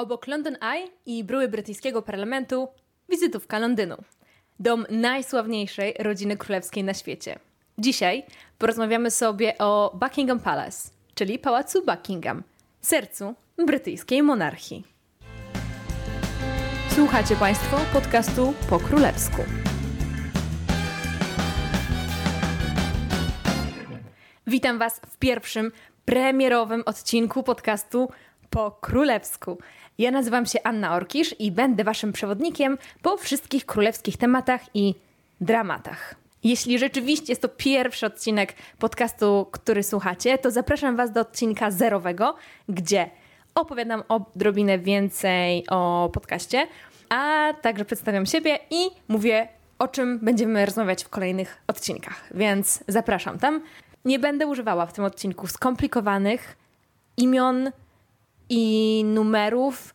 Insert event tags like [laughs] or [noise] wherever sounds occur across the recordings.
Obok London Eye i bryły brytyjskiego parlamentu, wizytówka Londynu. Dom najsławniejszej rodziny królewskiej na świecie. Dzisiaj porozmawiamy sobie o Buckingham Palace, czyli Pałacu Buckingham, sercu brytyjskiej monarchii. Słuchacie Państwo podcastu po królewsku. Witam Was w pierwszym premierowym odcinku podcastu po królewsku. Ja nazywam się Anna Orkisz i będę Waszym przewodnikiem po wszystkich królewskich tematach i dramatach. Jeśli rzeczywiście jest to pierwszy odcinek podcastu, który słuchacie, to zapraszam Was do odcinka zerowego, gdzie opowiadam odrobinę więcej o podcaście, a także przedstawiam siebie i mówię o czym będziemy rozmawiać w kolejnych odcinkach. Więc zapraszam tam. Nie będę używała w tym odcinku skomplikowanych imion i numerów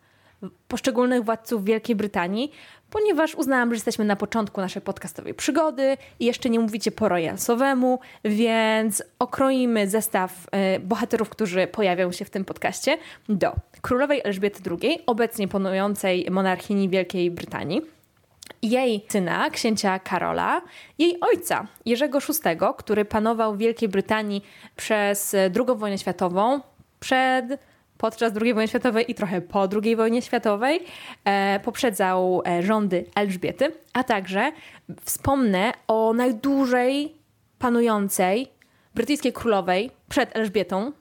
poszczególnych władców Wielkiej Brytanii, ponieważ uznałam, że jesteśmy na początku naszej podcastowej przygody i jeszcze nie mówicie po royalsowemu, więc okroimy zestaw y, bohaterów, którzy pojawią się w tym podcaście do królowej Elżbiety II, obecnie panującej monarchini Wielkiej Brytanii, jej syna, księcia Karola, jej ojca, Jerzego VI, który panował w Wielkiej Brytanii przez II wojnę światową, przed podczas II wojny światowej i trochę po II wojnie światowej. E, poprzedzał e, rządy Elżbiety, a także wspomnę o najdłużej panującej brytyjskiej królowej przed Elżbietą.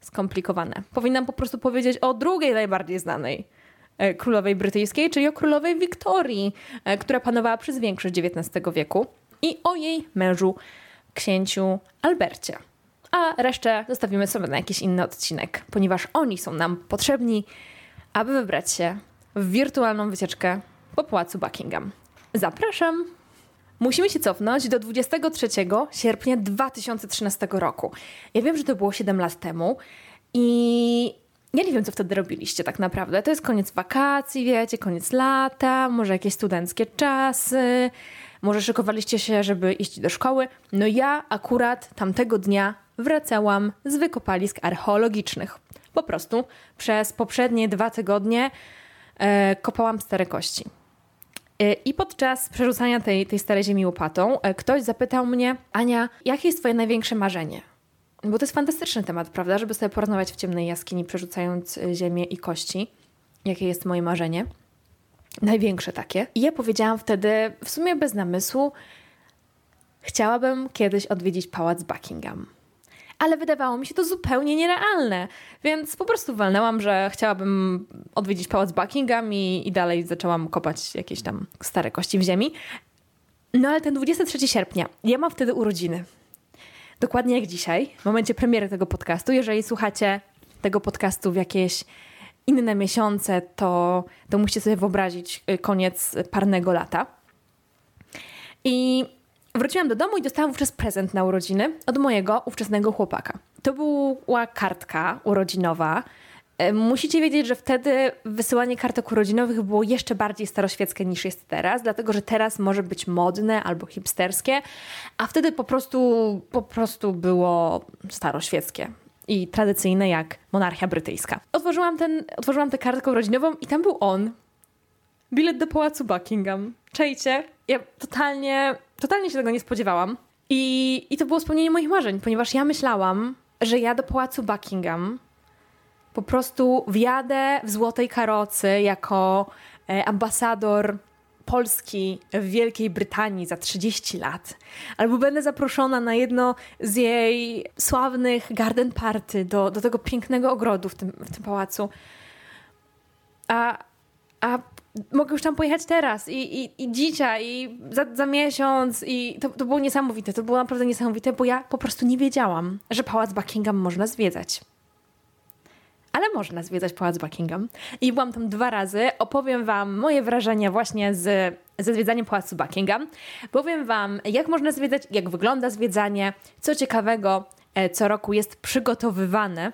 Skomplikowane. Powinnam po prostu powiedzieć o drugiej najbardziej znanej e, królowej brytyjskiej, czyli o królowej Wiktorii, e, która panowała przez większość XIX wieku i o jej mężu, księciu Albercie a resztę zostawimy sobie na jakiś inny odcinek, ponieważ oni są nam potrzebni, aby wybrać się w wirtualną wycieczkę po pałacu Buckingham. Zapraszam! Musimy się cofnąć do 23 sierpnia 2013 roku. Ja wiem, że to było 7 lat temu i ja nie wiem, co wtedy robiliście tak naprawdę. To jest koniec wakacji, wiecie, koniec lata, może jakieś studenckie czasy, może szykowaliście się, żeby iść do szkoły. No ja akurat tamtego dnia wracałam z wykopalisk archeologicznych. Po prostu przez poprzednie dwa tygodnie e, kopałam stare kości. E, I podczas przerzucania tej, tej starej ziemi łopatą e, ktoś zapytał mnie, Ania, jakie jest twoje największe marzenie? Bo to jest fantastyczny temat, prawda? Żeby sobie porozmawiać w ciemnej jaskini, przerzucając e, ziemię i kości. Jakie jest moje marzenie? Największe takie. I ja powiedziałam wtedy, w sumie bez namysłu, chciałabym kiedyś odwiedzić pałac Buckingham ale wydawało mi się to zupełnie nierealne. Więc po prostu walnęłam, że chciałabym odwiedzić pałac Buckingham i, i dalej zaczęłam kopać jakieś tam stare kości w ziemi. No ale ten 23 sierpnia, ja mam wtedy urodziny. Dokładnie jak dzisiaj, w momencie premiery tego podcastu. Jeżeli słuchacie tego podcastu w jakieś inne miesiące, to, to musicie sobie wyobrazić y, koniec parnego lata. I Wróciłam do domu i dostałam wówczas prezent na urodziny od mojego ówczesnego chłopaka. To była kartka urodzinowa. E, musicie wiedzieć, że wtedy wysyłanie kartek urodzinowych było jeszcze bardziej staroświeckie niż jest teraz, dlatego że teraz może być modne albo hipsterskie, a wtedy po prostu, po prostu było staroświeckie i tradycyjne jak monarchia brytyjska. Otworzyłam, ten, otworzyłam tę kartkę urodzinową i tam był on. Bilet do pałacu Buckingham. Czejcie, ja totalnie Totalnie się tego nie spodziewałam. I, I to było spełnienie moich marzeń, ponieważ ja myślałam, że ja do pałacu Buckingham po prostu wjadę w złotej karocy jako e, ambasador Polski w Wielkiej Brytanii za 30 lat, albo będę zaproszona na jedno z jej sławnych garden party do, do tego pięknego ogrodu w tym, w tym pałacu. A, a mogę już tam pojechać teraz i, i, i dzisiaj, i za, za miesiąc. I to, to było niesamowite. To było naprawdę niesamowite, bo ja po prostu nie wiedziałam, że pałac Buckingham można zwiedzać. Ale można zwiedzać pałac Buckingham. I byłam tam dwa razy. Opowiem Wam moje wrażenia właśnie z, ze zwiedzaniem pałacu Buckingham. Powiem Wam, jak można zwiedzać, jak wygląda zwiedzanie, co ciekawego e, co roku jest przygotowywane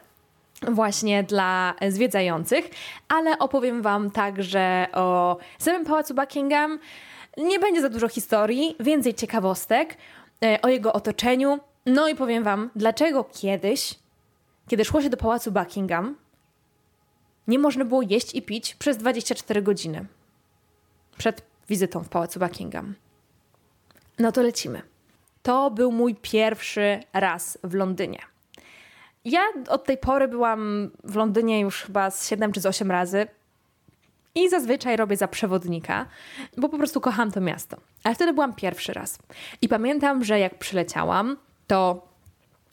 właśnie dla zwiedzających, ale opowiem Wam także o samym Pałacu Buckingham. Nie będzie za dużo historii, więcej ciekawostek e, o jego otoczeniu. No i powiem Wam, dlaczego kiedyś, kiedy szło się do Pałacu Buckingham, nie można było jeść i pić przez 24 godziny przed wizytą w Pałacu Buckingham. No to lecimy. To był mój pierwszy raz w Londynie. Ja od tej pory byłam w Londynie już chyba z 7 czy z 8 razy i zazwyczaj robię za przewodnika, bo po prostu kocham to miasto. Ale wtedy byłam pierwszy raz. I pamiętam, że jak przyleciałam, to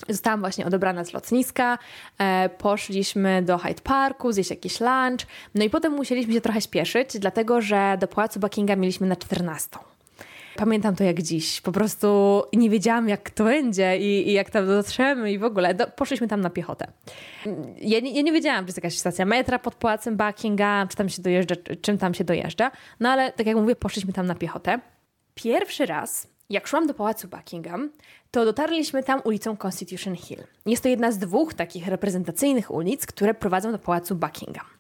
Zostałam właśnie odebrana z lotniska, e, poszliśmy do Hyde Parku, zjeść jakiś lunch, no i potem musieliśmy się trochę śpieszyć, dlatego że do Pałacu Buckingham mieliśmy na 14. Pamiętam to jak dziś. Po prostu nie wiedziałam, jak to będzie i, i jak tam dotrzemy i w ogóle. Do, poszliśmy tam na piechotę. Ja nie, ja nie wiedziałam, czy jest jakaś stacja metra pod Pałacem Buckingham, czy tam się dojeżdża, czym tam się dojeżdża. No ale tak jak mówię, poszliśmy tam na piechotę. Pierwszy raz, jak szłam do Pałacu Buckingham, to dotarliśmy tam ulicą Constitution Hill. Jest to jedna z dwóch takich reprezentacyjnych ulic, które prowadzą do Pałacu Buckingham.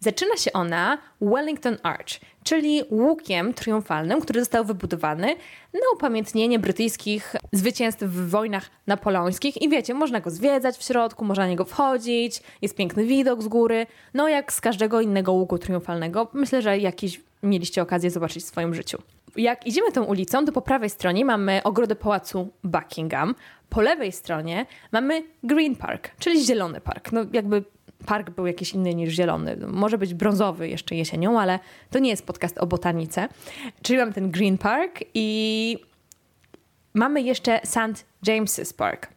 Zaczyna się ona Wellington Arch, czyli łukiem triumfalnym, który został wybudowany na upamiętnienie brytyjskich zwycięstw w wojnach napoleońskich. I wiecie, można go zwiedzać w środku, można na niego wchodzić, jest piękny widok z góry. No jak z każdego innego łuku triumfalnego. Myślę, że jakiś mieliście okazję zobaczyć w swoim życiu. Jak idziemy tą ulicą, to po prawej stronie mamy ogrodę pałacu Buckingham, po lewej stronie mamy Green Park, czyli zielony park. No jakby park był jakiś inny niż zielony. Może być brązowy jeszcze jesienią, ale to nie jest podcast o botanice. Czyli mamy ten Green Park i mamy jeszcze St. James's Park.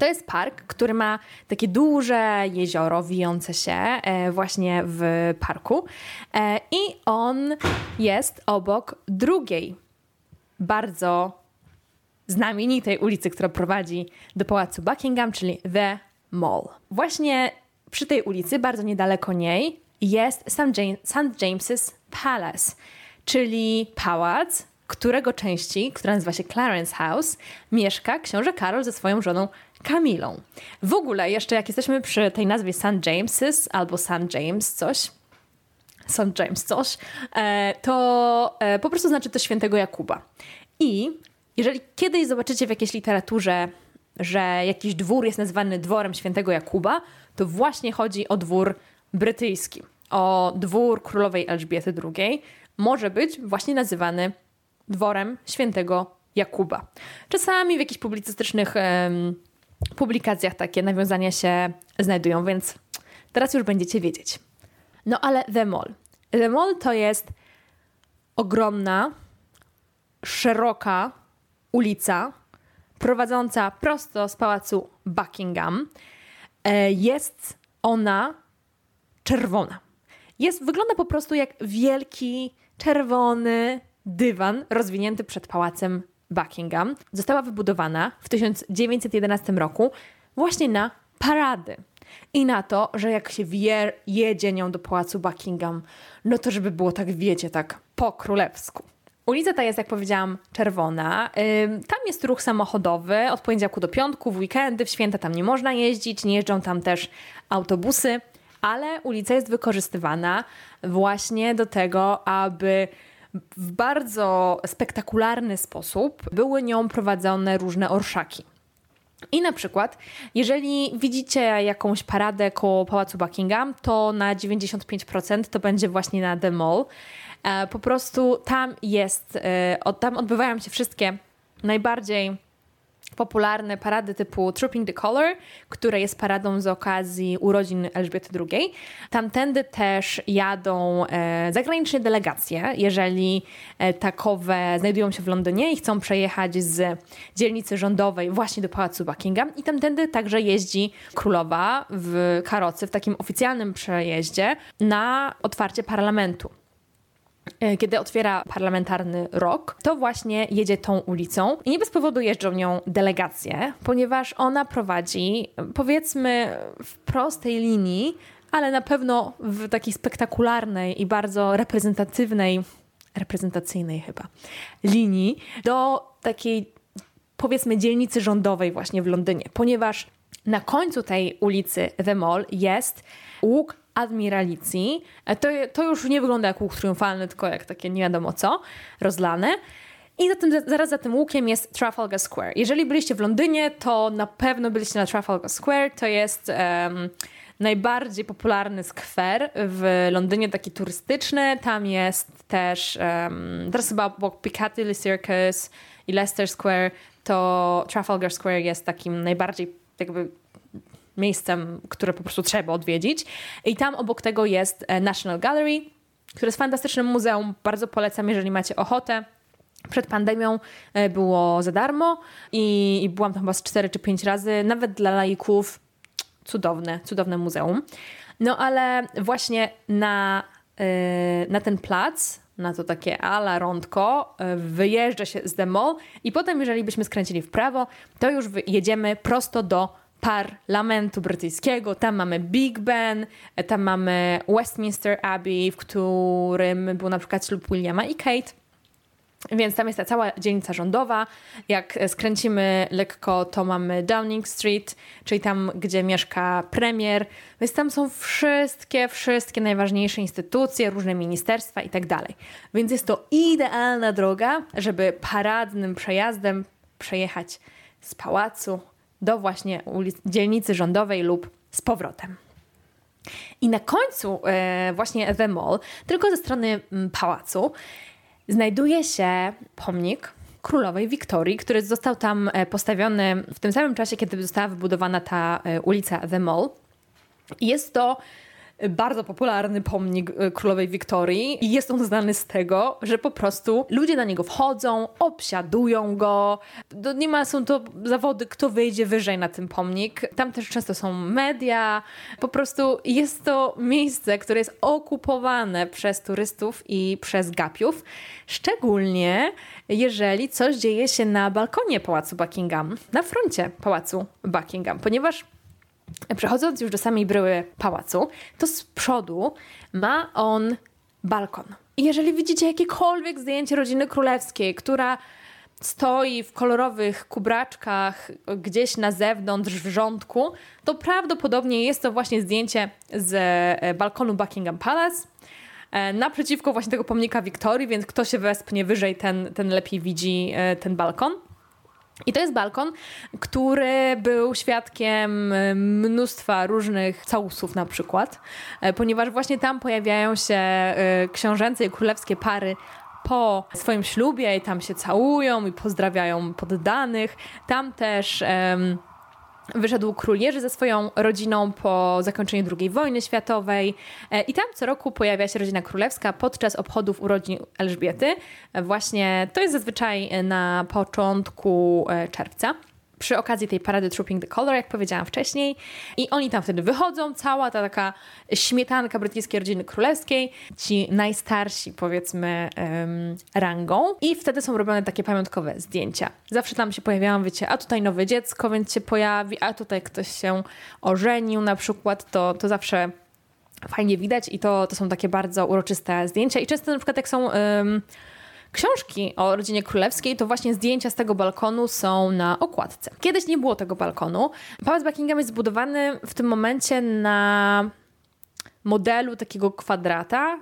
To jest park, który ma takie duże jezioro wijące się e, właśnie w parku e, i on jest obok drugiej bardzo znamienitej ulicy, która prowadzi do pałacu Buckingham, czyli The Mall. Właśnie przy tej ulicy, bardzo niedaleko niej, jest St. James's Palace, czyli pałac, którego części, która nazywa się Clarence House, mieszka książę Karol ze swoją żoną Kamilą. W ogóle, jeszcze jak jesteśmy przy tej nazwie St. James's albo St. James coś, St. James coś, e, to e, po prostu znaczy to świętego Jakuba. I jeżeli kiedyś zobaczycie w jakiejś literaturze, że jakiś dwór jest nazywany dworem świętego Jakuba, to właśnie chodzi o dwór brytyjski, o dwór królowej Elżbiety II. Może być właśnie nazywany dworem świętego Jakuba. Czasami w jakichś publicystycznych um, publikacjach takie nawiązania się znajdują, więc teraz już będziecie wiedzieć. No ale The Mall. The Mall to jest ogromna, szeroka ulica prowadząca prosto z pałacu Buckingham. E, jest ona czerwona. Jest, wygląda po prostu jak wielki, czerwony dywan rozwinięty przed pałacem Buckingham. Została wybudowana w 1911 roku właśnie na parady. I na to, że jak się wie, jedzie nią do pałacu Buckingham, no to żeby było tak, wiecie, tak po królewsku. Ulica ta jest, jak powiedziałam, czerwona. Tam jest ruch samochodowy od poniedziałku do piątku, w weekendy, w święta tam nie można jeździć, nie jeżdżą tam też autobusy, ale ulica jest wykorzystywana właśnie do tego, aby w bardzo spektakularny sposób były nią prowadzone różne orszaki. I na przykład, jeżeli widzicie jakąś paradę koło Pałacu Buckingham, to na 95% to będzie właśnie na The Mall. E, po prostu tam jest, e, tam odbywają się wszystkie najbardziej popularne parady typu Trooping the Color, które jest paradą z okazji urodzin Elżbiety II. Tamtędy też jadą e, zagraniczne delegacje, jeżeli takowe znajdują się w Londynie i chcą przejechać z dzielnicy rządowej właśnie do Pałacu Buckingham. I tamtędy także jeździ królowa w karocy, w takim oficjalnym przejeździe na otwarcie parlamentu. E, kiedy otwiera parlamentarny rok, to właśnie jedzie tą ulicą i nie bez powodu jeżdżą nią delegacje, ponieważ ona prowadzi, powiedzmy, w prostej linii, ale na pewno w takiej spektakularnej i bardzo reprezentatywnej, reprezentacyjnej chyba, linii do takiej, powiedzmy, dzielnicy rządowej właśnie w Londynie, ponieważ na końcu tej ulicy The Mall jest łuk admiralicji. E, to, to już nie wygląda jak łuk triumfalny, tylko jak takie nie wiadomo co, rozlane. I za tym, zaraz za tym łukiem jest Trafalgar Square. Jeżeli byliście w Londynie, to na pewno byliście na Trafalgar Square. To jest um, najbardziej popularny skwer w Londynie, taki turystyczny. Tam jest też, um, teraz chyba obok Piccadilly Circus i Leicester Square, to Trafalgar Square jest takim najbardziej jakby miejscem, które po prostu trzeba odwiedzić. I tam obok tego jest e, National Gallery, które jest fantastycznym muzeum. Bardzo polecam, jeżeli macie ochotę. Przed pandemią e, było za darmo i, i byłam tam chyba z 4 czy 5 razy, nawet dla laików. Cudowne, cudowne muzeum. No ale właśnie na, yy, na ten plac, na to takie ala yy, wyjeżdża się z The Mall i potem, jeżeli byśmy skręcili w prawo, to już jedziemy prosto do parlamentu brytyjskiego. Tam mamy Big Ben, tam mamy Westminster Abbey, w którym był na przykład ślub Williama i Kate. Więc tam jest ta cała dzielnica rządowa. Jak skręcimy lekko, to mamy Downing Street, czyli tam, gdzie mieszka premier. Więc tam są wszystkie, wszystkie najważniejsze instytucje, różne ministerstwa i tak dalej. Więc jest to idealna droga, żeby paradnym przejazdem przejechać z pałacu do właśnie ulic, dzielnicy rządowej lub z powrotem. I na końcu e, właśnie The Mall, tylko ze strony m, pałacu, znajduje się pomnik królowej Wiktorii, który został tam e, postawiony w tym samym czasie, kiedy została wybudowana ta e, ulica The Mall. Jest to bardzo popularny pomnik e, królowej Wiktorii i jest on znany z tego, że po prostu ludzie na niego wchodzą, obsiadują go. Nie ma, są to zawody, kto wyjdzie wyżej na ten pomnik. Tam też często są media. Po prostu jest to miejsce, które jest okupowane przez turystów i przez gapiów. Szczególnie jeżeli coś dzieje się na balkonie Pałacu Buckingham, na froncie Pałacu Buckingham, ponieważ Przechodząc już do samej bryły pałacu, to z przodu ma on balkon. I jeżeli widzicie jakiekolwiek zdjęcie rodziny królewskiej, która stoi w kolorowych kubraczkach gdzieś na zewnątrz w rządku, to prawdopodobnie jest to właśnie zdjęcie z e, balkonu Buckingham Palace e, naprzeciwko właśnie tego pomnika Wiktorii, więc kto się wespnie wyżej, ten, ten lepiej widzi e, ten balkon. I to jest balkon, który był świadkiem e, mnóstwa różnych całusów na przykład, e, ponieważ właśnie tam pojawiają się e, książęce i królewskie pary po swoim ślubie i tam się całują i pozdrawiają poddanych. Tam też... Um, Wyszedł król Jerzy ze swoją rodziną po zakończeniu II wojny światowej e, i tam co roku pojawia się rodzina królewska podczas obchodów urodzin Elżbiety. Właśnie to jest zazwyczaj na początku e, czerwca przy okazji tej parady Trooping the Color, jak powiedziałam wcześniej. I oni tam wtedy wychodzą, cała ta taka śmietanka brytyjskiej rodziny królewskiej, ci najstarsi powiedzmy um, rangą i wtedy są robione takie pamiątkowe zdjęcia. Zawsze tam się pojawiają, wiecie, a tutaj nowe dziecko, więc się pojawi, a tutaj ktoś się ożenił na przykład, to, to zawsze fajnie widać i to, to są takie bardzo uroczyste zdjęcia i często na przykład jak są... Um, książki o rodzinie królewskiej, to właśnie zdjęcia z tego balkonu są na okładce. Kiedyś nie było tego balkonu. Pałac Buckingham jest zbudowany w tym momencie na modelu takiego kwadrata,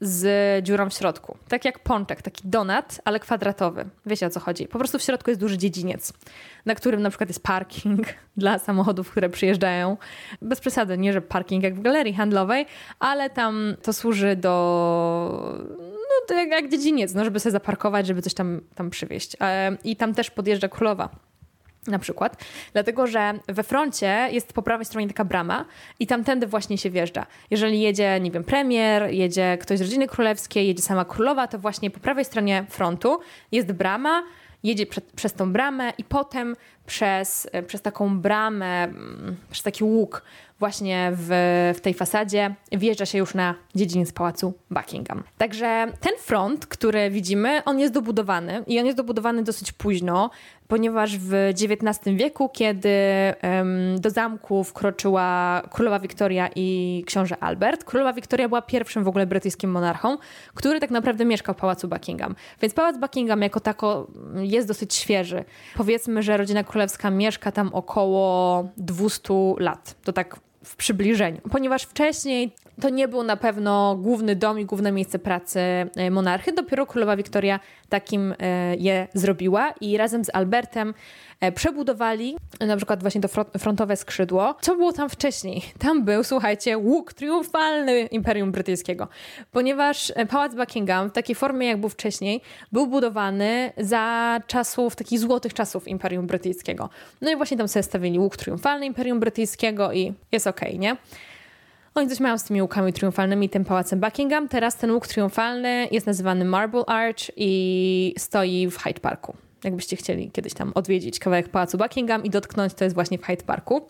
z dziurą w środku. Tak jak pączek, taki donat, ale kwadratowy. Wiecie o co chodzi. Po prostu w środku jest duży dziedziniec, na którym na przykład jest parking [laughs] dla samochodów, które przyjeżdżają. Bez przesady, nie że parking jak w galerii handlowej, ale tam to służy do no, jak, jak dziedziniec, no, żeby sobie zaparkować, żeby coś tam, tam przywieźć. E, I tam też podjeżdża królowa na przykład, dlatego że we froncie jest po prawej stronie taka brama i tamtędy właśnie się wjeżdża. Jeżeli jedzie, nie wiem, premier, jedzie ktoś z rodziny królewskiej, jedzie sama królowa, to właśnie po prawej stronie frontu jest brama, jedzie przed, przez tą bramę i potem przez, przez taką bramę, mm, przez taki łuk właśnie w, w tej fasadzie wjeżdża się już na dziedziniec pałacu Buckingham. Także ten front, który widzimy, on jest dobudowany i on jest dobudowany dosyć późno, ponieważ w XIX wieku, kiedy um, do zamku wkroczyła królowa Wiktoria i książę Albert, królowa Wiktoria była pierwszym w ogóle brytyjskim monarchą, który tak naprawdę mieszkał w pałacu Buckingham. Więc pałac Buckingham jako tako jest dosyć świeży. Powiedzmy, że rodzina królewska mieszka tam około 200 lat. To tak w przybliżeniu, ponieważ wcześniej to nie był na pewno główny dom i główne miejsce pracy e, monarchy. Dopiero królowa Wiktoria takim e, je zrobiła i razem z Albertem przebudowali na przykład właśnie to frontowe skrzydło. Co było tam wcześniej? Tam był, słuchajcie, łuk triumfalny Imperium Brytyjskiego, ponieważ Pałac Buckingham w takiej formie, jak był wcześniej, był budowany za czasów, takich złotych czasów Imperium Brytyjskiego. No i właśnie tam sobie stawili łuk triumfalny Imperium Brytyjskiego i jest okej, okay, nie? Oni coś mają z tymi łukami triumfalnymi, tym pałacem Buckingham. Teraz ten łuk triumfalny jest nazywany Marble Arch i stoi w Hyde Parku. Jakbyście chcieli kiedyś tam odwiedzić kawałek pałacu Buckingham i dotknąć, to jest właśnie w Hyde Parku.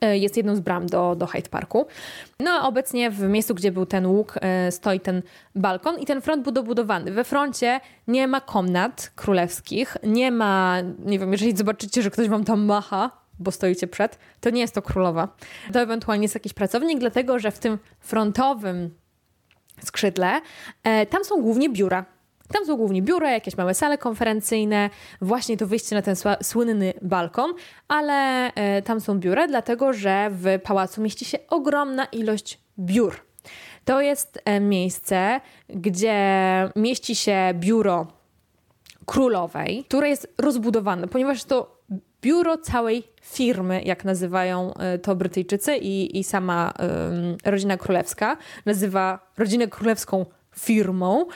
E, jest jedną z bram do, do Hyde Parku. No a obecnie w miejscu, gdzie był ten łuk, e, stoi ten balkon i ten front był dobudowany. We froncie nie ma komnat królewskich, nie ma, nie wiem, jeżeli zobaczycie, że ktoś wam tam macha, bo stoicie przed, to nie jest to królowa. To ewentualnie jest jakiś pracownik, dlatego że w tym frontowym skrzydle e, tam są głównie biura. Tam są głównie biura, jakieś małe sale konferencyjne, właśnie to wyjście na ten słynny balkon, ale e, tam są biura, dlatego że w pałacu mieści się ogromna ilość biur. To jest e, miejsce, gdzie mieści się biuro królowej, które jest rozbudowane, ponieważ to biuro całej firmy, jak nazywają e, to Brytyjczycy i, i sama rodzina królewska, nazywa rodzinę królewską firmą.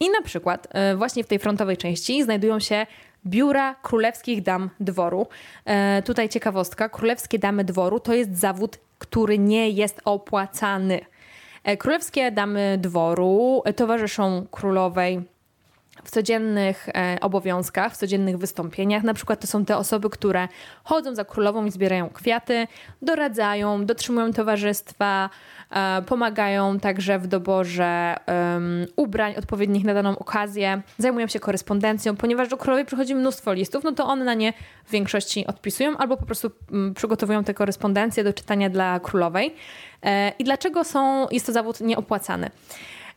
I na przykład e, właśnie w tej frontowej części znajdują się biura królewskich dam dworu. E, tutaj ciekawostka, królewskie damy dworu to jest zawód, który nie jest opłacany. E, królewskie damy dworu towarzyszą królowej w codziennych e, obowiązkach, w codziennych wystąpieniach. Na przykład to są te osoby, które chodzą za królową i zbierają kwiaty, doradzają, dotrzymują towarzystwa, e, pomagają także w doborze ubrań odpowiednich na daną okazję, zajmują się korespondencją, ponieważ do królowej przychodzi mnóstwo listów, no to one na nie w większości odpisują albo po prostu mm, przygotowują te korespondencje do czytania dla królowej. E, I dlaczego są, jest to zawód nieopłacany?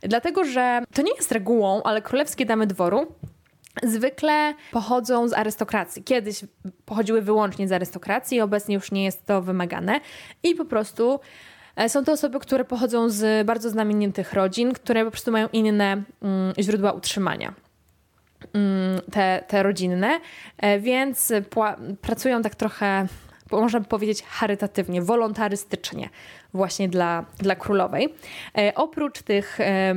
Dlatego, że to nie jest regułą, ale królewskie damy dworu zwykle pochodzą z arystokracji. Kiedyś pochodziły wyłącznie z arystokracji, obecnie już nie jest to wymagane i po prostu e, są to osoby, które pochodzą z bardzo znamienitych rodzin, które po prostu mają inne mm, źródła utrzymania. Mm, te, te rodzinne, e, więc pracują tak trochę można by powiedzieć charytatywnie, wolontarystycznie właśnie dla, dla królowej. E, oprócz tych e,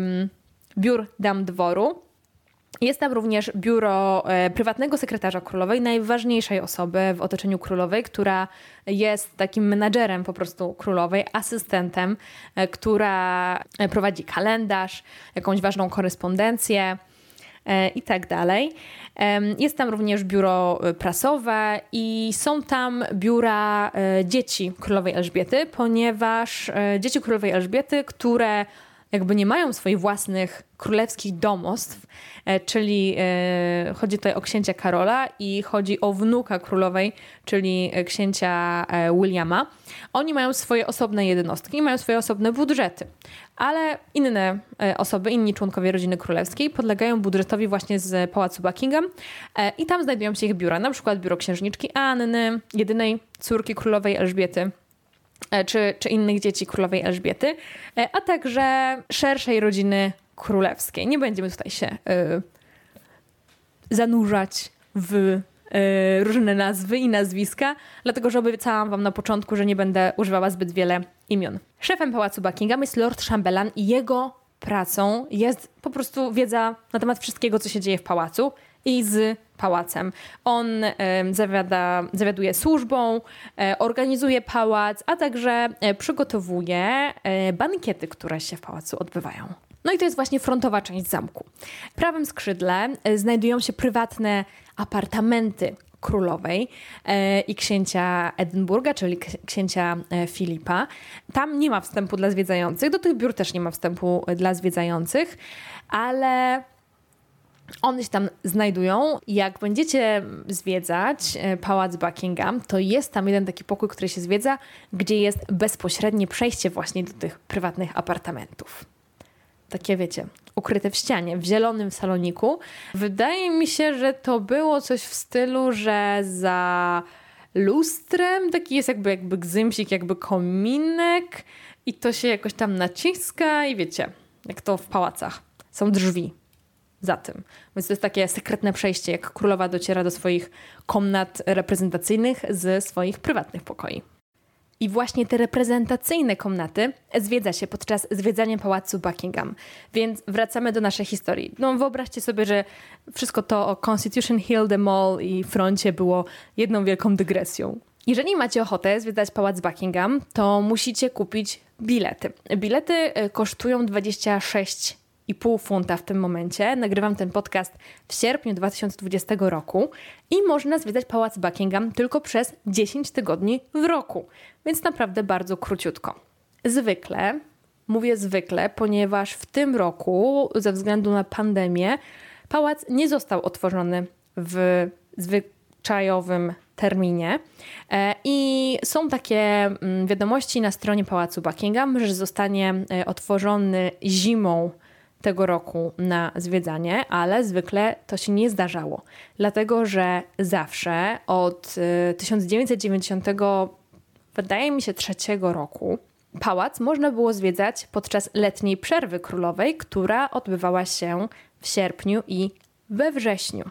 biur dam dworu, jest tam również biuro e, prywatnego sekretarza królowej, najważniejszej osoby w otoczeniu królowej, która jest takim menadżerem po prostu królowej, asystentem, e, która e, prowadzi kalendarz, jakąś ważną korespondencję i tak dalej. Jest tam również biuro e, prasowe i są tam biura e, dzieci królowej Elżbiety, ponieważ e, dzieci królowej Elżbiety, które jakby nie mają swoich własnych królewskich domostw, e, czyli e, chodzi tutaj o księcia Karola i chodzi o wnuka królowej, czyli e, księcia Williama. Oni mają swoje osobne jednostki, mają swoje osobne budżety, ale inne osoby, inni członkowie rodziny królewskiej podlegają budżetowi właśnie z Pałacu Buckingham i tam znajdują się ich biura, na przykład biuro księżniczki Anny, jedynej córki królowej Elżbiety czy, czy innych dzieci królowej Elżbiety, e, a także szerszej rodziny królewskiej. Nie będziemy tutaj się y, zanurzać w różne nazwy i nazwiska, dlatego że obiecałam wam na początku, że nie będę używała zbyt wiele imion. Szefem Pałacu Buckingham jest Lord Chamberlain i jego pracą jest po prostu wiedza na temat wszystkiego, co się dzieje w pałacu i z pałacem. On zawiada, zawiaduje służbą, e, organizuje pałac, a także e, przygotowuje e, bankiety, które się w pałacu odbywają. No i to jest właśnie frontowa część zamku. W prawym skrzydle znajdują się prywatne apartamenty królowej i księcia Edynburga, czyli księcia Filipa. Tam nie ma wstępu dla zwiedzających, do tych biur też nie ma wstępu dla zwiedzających, ale one się tam znajdują. Jak będziecie zwiedzać e, pałac Buckingham, to jest tam jeden taki pokój, który się zwiedza, gdzie jest bezpośrednie przejście właśnie do tych prywatnych apartamentów. Takie wiecie, ukryte w ścianie, w zielonym saloniku. Wydaje mi się, że to było coś w stylu, że za lustrem, taki jest jakby, jakby gzymsik, jakby kominek i to się jakoś tam naciska i wiecie, jak to w pałacach. Są drzwi za tym. Więc to jest takie sekretne przejście, jak królowa dociera do swoich komnat reprezentacyjnych ze swoich prywatnych pokoi. I właśnie te reprezentacyjne komnaty zwiedza się podczas zwiedzania pałacu Buckingham. Więc wracamy do naszej historii. No wyobraźcie sobie, że wszystko to o Constitution Hill, The Mall i froncie było jedną wielką dygresją. Jeżeli macie ochotę zwiedzać pałac Buckingham, to musicie kupić bilety. Bilety e, kosztują 26 pół funta w tym momencie. Nagrywam ten podcast w sierpniu 2020 roku i można zwiedzać Pałac Buckingham tylko przez 10 tygodni w roku, więc naprawdę bardzo króciutko. Zwykle, mówię zwykle, ponieważ w tym roku, ze względu na pandemię, pałac nie został otworzony w zwyczajowym terminie. E, I są takie mm, wiadomości na stronie Pałacu Buckingham, że zostanie e, otworzony zimą tego roku na zwiedzanie, ale zwykle to się nie zdarzało, dlatego że zawsze od 1990, y, wydaje mi się, trzeciego roku, pałac można było zwiedzać podczas letniej przerwy królowej, która odbywała się w sierpniu i we wrześniu.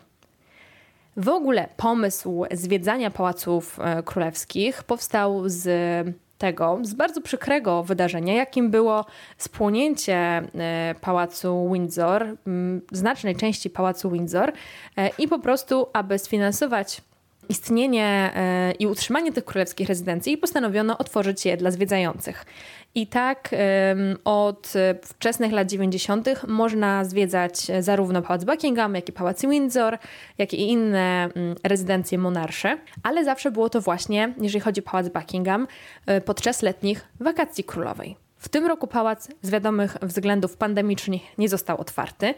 W ogóle pomysł zwiedzania pałaców e, królewskich powstał z tego, z bardzo przykrego wydarzenia, jakim było spłonięcie e, pałacu Windsor, znacznej części pałacu Windsor e, i po prostu, aby sfinansować istnienie e, i utrzymanie tych królewskich rezydencji postanowiono otworzyć je dla zwiedzających. I tak od wczesnych lat 90. można zwiedzać zarówno Pałac Buckingham, jak i Pałac Windsor, jak i inne mm, rezydencje monarsze, ale zawsze było to właśnie, jeżeli chodzi o Pałac Buckingham, e, podczas letnich wakacji królowej. W tym roku pałac z wiadomych względów pandemicznych nie został otwarty,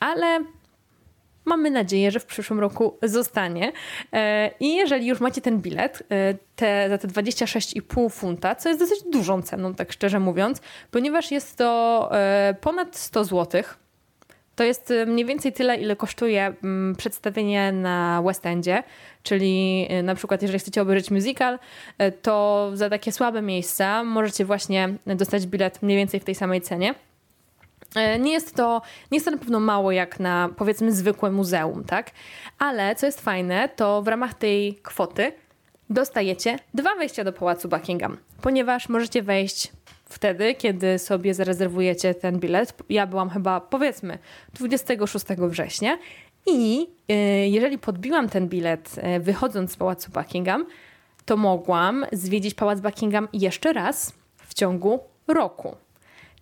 ale Mamy nadzieję, że w przyszłym roku zostanie. E, I jeżeli już macie ten bilet e, te, za te 26,5 funta, co jest dosyć dużą ceną, tak szczerze mówiąc, ponieważ jest to e, ponad 100 zł. To jest mniej więcej tyle, ile kosztuje mm, przedstawienie na West Endzie, czyli na przykład jeżeli chcecie obejrzeć musical, to za takie słabe miejsca możecie właśnie dostać bilet mniej więcej w tej samej cenie. E, nie jest, to, nie jest to na pewno mało jak na powiedzmy zwykłe muzeum, tak? Ale co jest fajne, to w ramach tej kwoty dostajecie dwa wejścia do pałacu Buckingham, ponieważ możecie wejść wtedy, kiedy sobie zarezerwujecie ten bilet. Ja byłam chyba powiedzmy 26 września i e, jeżeli podbiłam ten bilet e, wychodząc z pałacu Buckingham, to mogłam zwiedzić pałac Buckingham jeszcze raz w ciągu roku.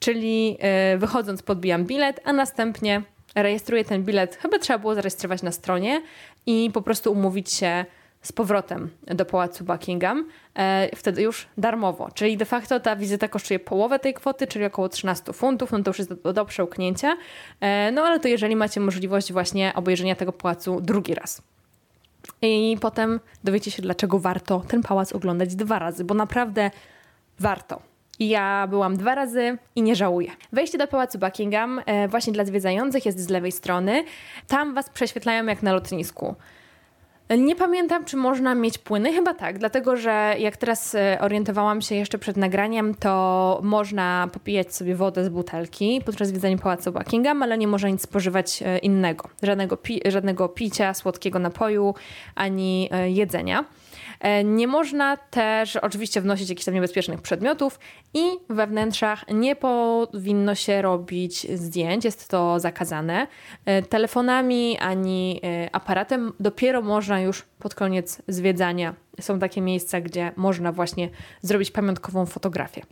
Czyli e, wychodząc podbijam bilet, a następnie rejestruję ten bilet. Chyba trzeba było zarejestrować na stronie i po prostu umówić się z powrotem do pałacu Buckingham, e, wtedy już darmowo. Czyli de facto ta wizyta kosztuje połowę tej kwoty, czyli około 13 funtów, no to już jest do, do przełknięcia. E, no ale to jeżeli macie możliwość właśnie obejrzenia tego pałacu drugi raz. I potem dowiecie się, dlaczego warto ten pałac oglądać dwa razy, bo naprawdę warto. Ja byłam dwa razy i nie żałuję. Wejście do pałacu Buckingham e, właśnie dla zwiedzających jest z lewej strony. Tam was prześwietlają jak na lotnisku. Nie pamiętam, czy można mieć płyny. Chyba tak, dlatego że jak teraz e, orientowałam się jeszcze przed nagraniem, to można popijać sobie wodę z butelki podczas zwiedzania pałacu Buckingham, ale nie można nic spożywać e, innego. Żadnego, pi żadnego picia, słodkiego napoju ani jedzenia. E, nie można też oczywiście wnosić jakichś tam niebezpiecznych przedmiotów i we wnętrzach nie powinno się robić zdjęć, jest to zakazane. Telefonami ani aparatem dopiero można już pod koniec zwiedzania. Są takie miejsca, gdzie można właśnie zrobić pamiątkową fotografię.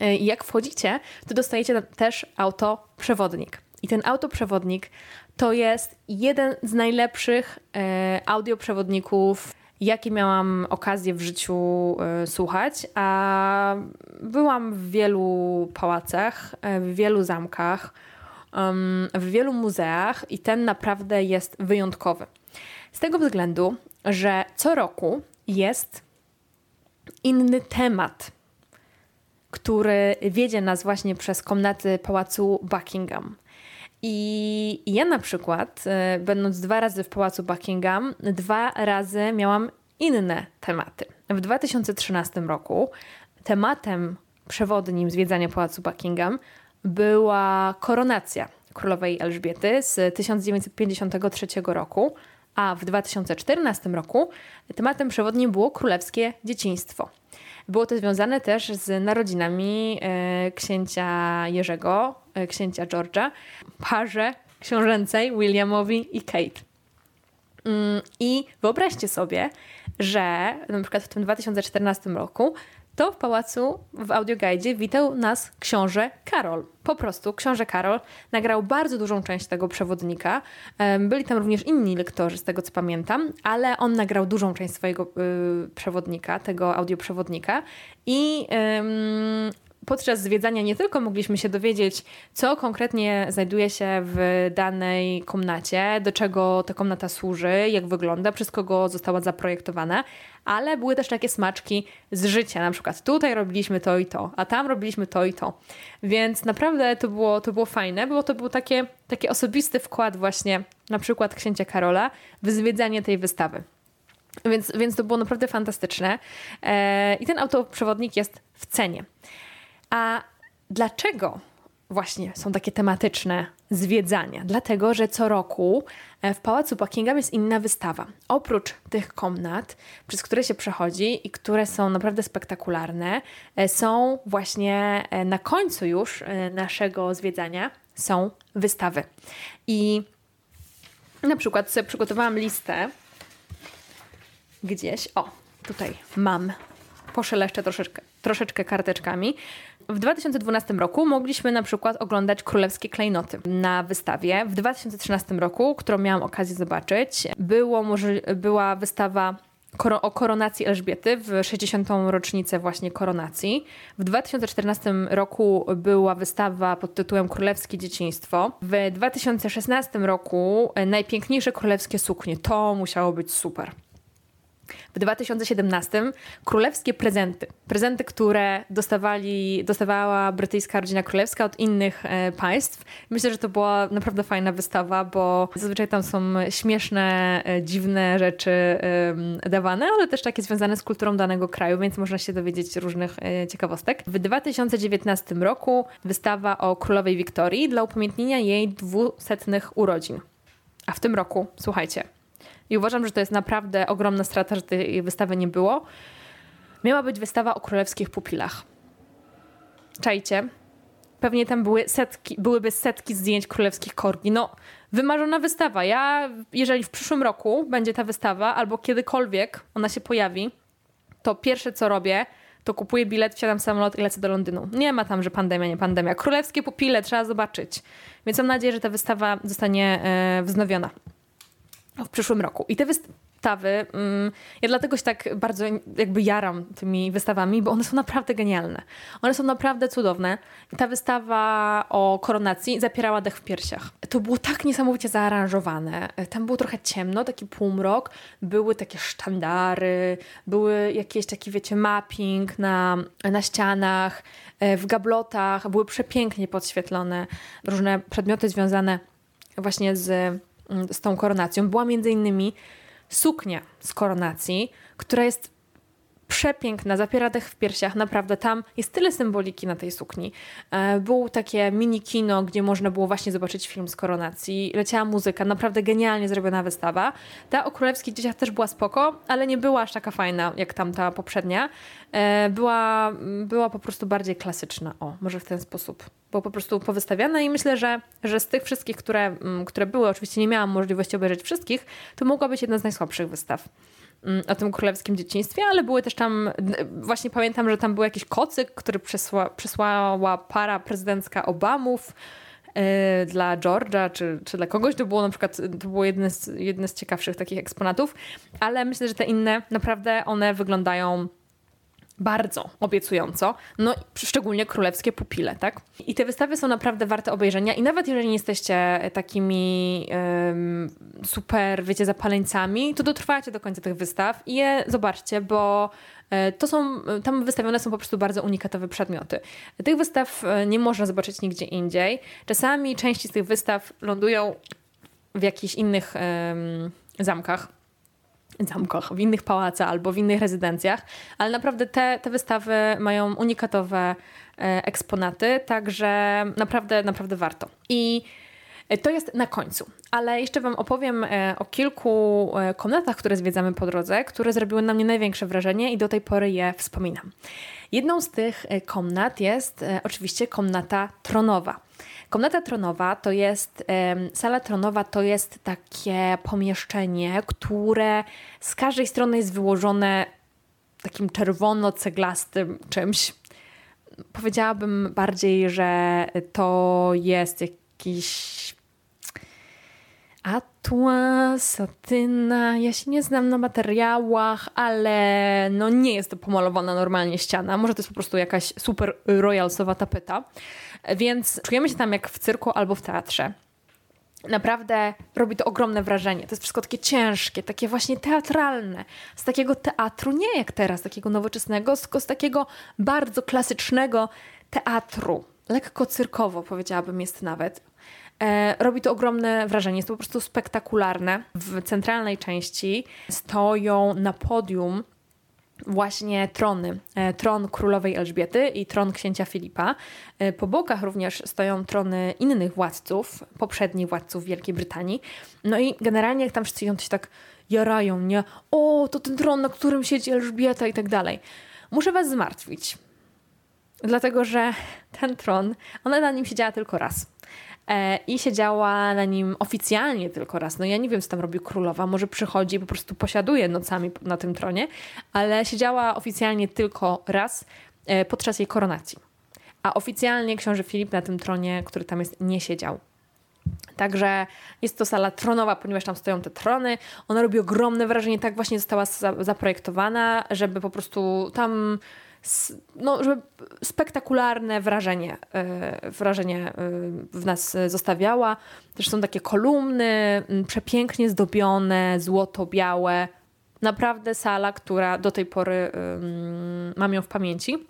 I jak wchodzicie, to dostajecie też autoprzewodnik. I ten autoprzewodnik to jest jeden z najlepszych audioprzewodników jakie miałam okazję w życiu y, słuchać, a byłam w wielu pałacach, e, w wielu zamkach, w wielu muzeach i ten naprawdę jest wyjątkowy. Z tego względu, że co roku jest inny temat, który wiedzie nas właśnie przez komnaty pałacu Buckingham. I ja na przykład, e, będąc dwa razy w Pałacu Buckingham, dwa razy miałam inne tematy. W 2013 roku tematem przewodnim zwiedzania Pałacu Buckingham była koronacja królowej Elżbiety z 1953 roku, a w 2014 roku tematem przewodnim było królewskie dzieciństwo. Było to związane też z narodzinami e, księcia Jerzego, e, księcia George'a, parze książęcej Williamowi i Kate. Mm, I wyobraźcie sobie, że na przykład w tym 2014 roku to w pałacu w audioguidzie witał nas książę Karol. Po prostu książę Karol nagrał bardzo dużą część tego przewodnika. Byli tam również inni lektorzy, z tego co pamiętam, ale on nagrał dużą część swojego y, przewodnika, tego audioprzewodnika i podczas zwiedzania nie tylko mogliśmy się dowiedzieć, co konkretnie znajduje się w danej komnacie, do czego ta komnata służy, jak wygląda, przez kogo została zaprojektowana, ale były też takie smaczki z życia. Na przykład tutaj robiliśmy to i to, a tam robiliśmy to i to. Więc naprawdę to było, to było fajne, bo to był takie, taki osobisty wkład właśnie na przykład księcia Karola w zwiedzanie tej wystawy. Więc, więc to było naprawdę fantastyczne. Eee, I ten autoprzewodnik jest w cenie. A dlaczego właśnie są takie tematyczne zwiedzania? Dlatego, że co roku e, w Pałacu Buckingham jest inna wystawa. Oprócz tych komnat, przez które się przechodzi i które są naprawdę spektakularne, e, są właśnie e, na końcu już naszego zwiedzania są wystawy. I na przykład sobie przygotowałam listę gdzieś. O, tutaj mam. Poszeleszczę troszeczkę, troszeczkę karteczkami. W 2012 roku mogliśmy na przykład oglądać królewskie klejnoty na wystawie. W 2013 roku, którą miałam okazję zobaczyć, było, była wystawa o koronacji Elżbiety w 60. rocznicę właśnie koronacji. W 2014 roku była wystawa pod tytułem Królewskie Dzieciństwo. W 2016 roku najpiękniejsze królewskie suknie. To musiało być super. W 2017 królewskie prezenty. Prezenty, które dostawali, dostawała brytyjska rodzina królewska od innych e, państw. Myślę, że to była naprawdę fajna wystawa, bo zazwyczaj tam są śmieszne, e, dziwne rzeczy e, dawane, ale też takie związane z kulturą danego kraju, więc można się dowiedzieć różnych e, ciekawostek. W 2019 roku wystawa o królowej Wiktorii dla upamiętnienia jej dwusetnych urodzin. A w tym roku, słuchajcie, i uważam, że to jest naprawdę ogromna strata, że tej wystawy nie było. Miała być wystawa o królewskich pupilach. Czajcie, pewnie tam były setki, byłyby setki zdjęć królewskich korgi. No, wymarzona wystawa. Ja, jeżeli w przyszłym roku będzie ta wystawa, albo kiedykolwiek ona się pojawi, to pierwsze co robię, to kupuję bilet, wsiadam w samolot i lecę do Londynu. Nie ma tam, że pandemia, nie pandemia. Królewskie pupile trzeba zobaczyć. Więc mam nadzieję, że ta wystawa zostanie e, wznowiona w przyszłym roku. I te wystawy, mm, ja dlatego się tak bardzo jakby jaram tymi wystawami, bo one są naprawdę genialne. One są naprawdę cudowne. Ta wystawa o koronacji zapierała dech w piersiach. To było tak niesamowicie zaaranżowane. Tam było trochę ciemno, taki półmrok, były takie sztandary, były jakieś taki, wiecie, mapping na, na ścianach, e, w gablotach, były przepięknie podświetlone różne przedmioty związane właśnie z z tą koronacją. Była między innymi suknia z koronacji, która jest przepiękna, zapiera dech w piersiach, naprawdę tam jest tyle symboliki na tej sukni. E, było takie mini kino, gdzie można było właśnie zobaczyć film z koronacji, leciała muzyka, naprawdę genialnie zrobiona wystawa. Ta o królewskich dzieciach też była spoko, ale nie była aż taka fajna jak tamta poprzednia. E, była, była po prostu bardziej klasyczna, o, może w ten sposób. Była po prostu powystawiana i myślę, że, że z tych wszystkich, które, mm, które były, oczywiście nie miałam możliwości obejrzeć wszystkich, to mogła być jedna z najsłabszych wystaw. Mm, o tym królewskim dzieciństwie, ale były też tam, właśnie pamiętam, że tam był jakiś kocyk, który przysła, przysłała para prezydencka Obamów yy, dla George'a czy, czy dla kogoś. To było na przykład, to było jedne z, jedne z ciekawszych takich eksponatów, ale myślę, że te inne naprawdę one wyglądają bardzo obiecująco, no szczególnie królewskie pupile, tak? I te wystawy są naprawdę warte obejrzenia i nawet jeżeli nie jesteście takimi um, super, wiecie, zapaleńcami, to dotrwajcie do końca tych wystaw i je zobaczcie, bo e, to są, tam wystawione są po prostu bardzo unikatowe przedmioty. Tych wystaw e, nie można zobaczyć nigdzie indziej. Czasami części z tych wystaw lądują w jakichś innych um, zamkach zamkach, w innych pałacach albo w innych rezydencjach, ale naprawdę te, te wystawy mają unikatowe e, eksponaty, także naprawdę, naprawdę warto. I to jest na końcu, ale jeszcze Wam opowiem e, o kilku e, komnatach, które zwiedzamy po drodze, które zrobiły na mnie największe wrażenie i do tej pory je wspominam. Jedną z tych komnat jest oczywiście komnata tronowa. Komnata tronowa to jest, sala tronowa to jest takie pomieszczenie, które z każdej strony jest wyłożone takim czerwono-ceglastym czymś. Powiedziałabym bardziej, że to jest jakiś atła, satyna. Ja się nie znam na materiałach, ale no nie jest to pomalowana normalnie ściana. Może to jest po prostu jakaś super royalsowa tapeta. Więc czujemy się tam jak w cyrku albo w teatrze. Naprawdę robi to ogromne wrażenie. To jest wszystko takie ciężkie, takie właśnie teatralne. Z takiego teatru, nie jak teraz, takiego nowoczesnego, tylko z takiego bardzo klasycznego teatru. Lekko cyrkowo, powiedziałabym, jest nawet. E, robi to ogromne wrażenie. Jest to po prostu spektakularne. W centralnej części stoją na podium właśnie trony. E, tron królowej Elżbiety i tron księcia Filipa. E, po bokach również stoją trony innych władców, poprzednich władców Wielkiej Brytanii. No i generalnie jak tam wszyscy się tak jarają, nie? O, to ten tron, na którym siedzi Elżbieta i tak dalej. Muszę was zmartwić. Dlatego, że ten tron, ona na nim siedziała tylko raz. E, i siedziała na nim oficjalnie tylko raz. No ja nie wiem, co tam robi królowa, może przychodzi i po prostu posiaduje nocami na tym tronie, ale siedziała oficjalnie tylko raz e, podczas jej koronacji. A oficjalnie książę Filip na tym tronie, który tam jest, nie siedział. Także jest to sala tronowa, ponieważ tam stoją te trony. Ona robi ogromne wrażenie, tak właśnie została zaprojektowana, żeby po prostu tam no, żeby spektakularne wrażenie, e, wrażenie e, w nas zostawiała. Też są takie kolumny, przepięknie zdobione, złoto-białe. Naprawdę sala, która do tej pory mam ją w pamięci.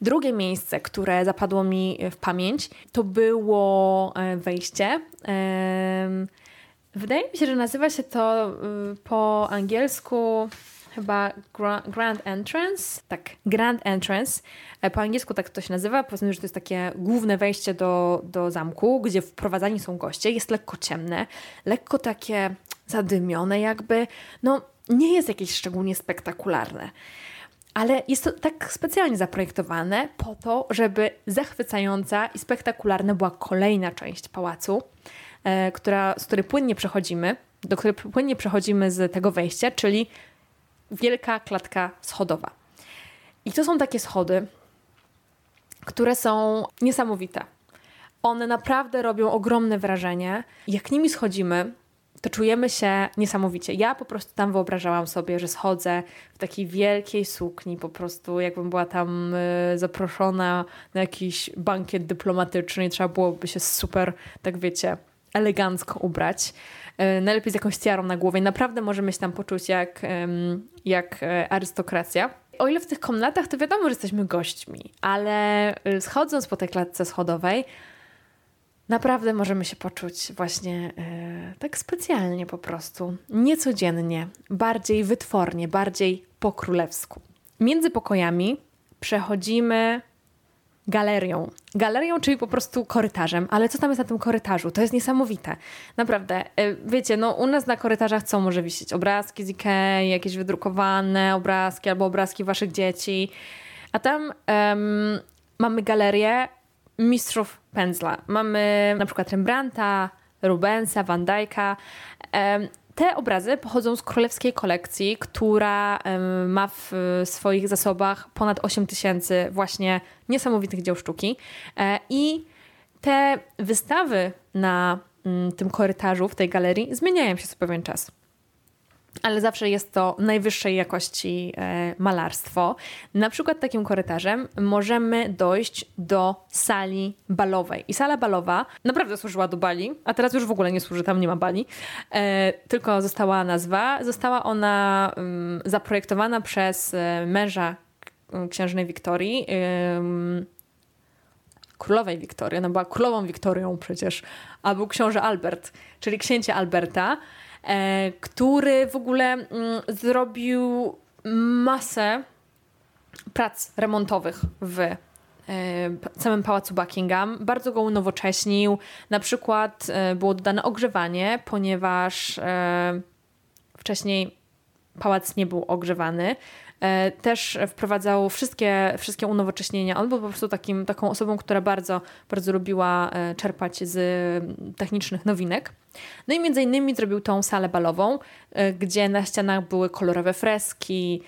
Drugie miejsce, które zapadło mi w pamięć, to było e, wejście. Wydaje mi się, że nazywa się to po angielsku chyba Grand Entrance. Tak, Grand Entrance. E, po angielsku tak to się nazywa. Powiedzmy, że to jest takie główne wejście do, do zamku, gdzie wprowadzani są goście. Jest lekko ciemne, lekko takie zadymione jakby. No, nie jest jakieś szczególnie spektakularne. Ale jest to tak specjalnie zaprojektowane po to, żeby zachwycająca i spektakularna była kolejna część pałacu, e, która, z której płynnie przechodzimy, do której płynnie przechodzimy z tego wejścia, czyli wielka klatka schodowa. I to są takie schody, które są niesamowite. One naprawdę robią ogromne wrażenie. Jak nimi schodzimy, to czujemy się niesamowicie. Ja po prostu tam wyobrażałam sobie, że schodzę w takiej wielkiej sukni, po prostu jakbym była tam y, zaproszona na jakiś bankiet dyplomatyczny trzeba byłoby się super, tak wiecie, elegancko ubrać. E, najlepiej z jakąś tiarą na głowie. Naprawdę możemy się tam poczuć jak, jak e, arystokracja. O ile w tych komnatach to wiadomo, że jesteśmy gośćmi, ale e, schodząc po tej klatce schodowej, naprawdę możemy się poczuć właśnie e, tak specjalnie po prostu, niecodziennie, bardziej wytwornie, bardziej po królewsku. Między pokojami przechodzimy galerią. Galerią, czyli po prostu korytarzem. Ale co tam jest na tym korytarzu? To jest niesamowite. Naprawdę. E, wiecie, no u nas na korytarzach co może wisieć? Obrazki z Ikei, jakieś wydrukowane obrazki albo obrazki waszych dzieci. A tam um, mamy galerię mistrzów pędzla. Mamy na przykład Rembrandta, Rubensa, Van Dyka. Um, te obrazy pochodzą z królewskiej kolekcji, która ma w swoich zasobach ponad 8 tysięcy właśnie niesamowitych dzieł sztuki. E, I te wystawy na mm, tym korytarzu, w tej galerii zmieniają się co pewien czas. Ale zawsze jest to najwyższej jakości e, malarstwo. Na przykład takim korytarzem możemy dojść do sali balowej. I sala balowa naprawdę służyła do bali, a teraz już w ogóle nie służy, tam nie ma bali, e, tylko została nazwa. Została ona mm, zaprojektowana przez e, męża księżnej Wiktorii, królowej Wiktorii, ona była królową Wiktorią przecież, a był książę Albert, czyli księcia Alberta. E, który w ogóle mm, zrobił masę prac remontowych w e, całym pałacu Buckingham. Bardzo go unowocześnił. Na przykład e, było dodane ogrzewanie, ponieważ wcześniej pałac nie był ogrzewany. E, też wprowadzał wszystkie, wszystkie unowocześnienia. On był po prostu takim, taką osobą, która bardzo, bardzo lubiła e, czerpać z technicznych nowinek. No i między innymi zrobił tą salę balową, e, gdzie na ścianach były kolorowe freski,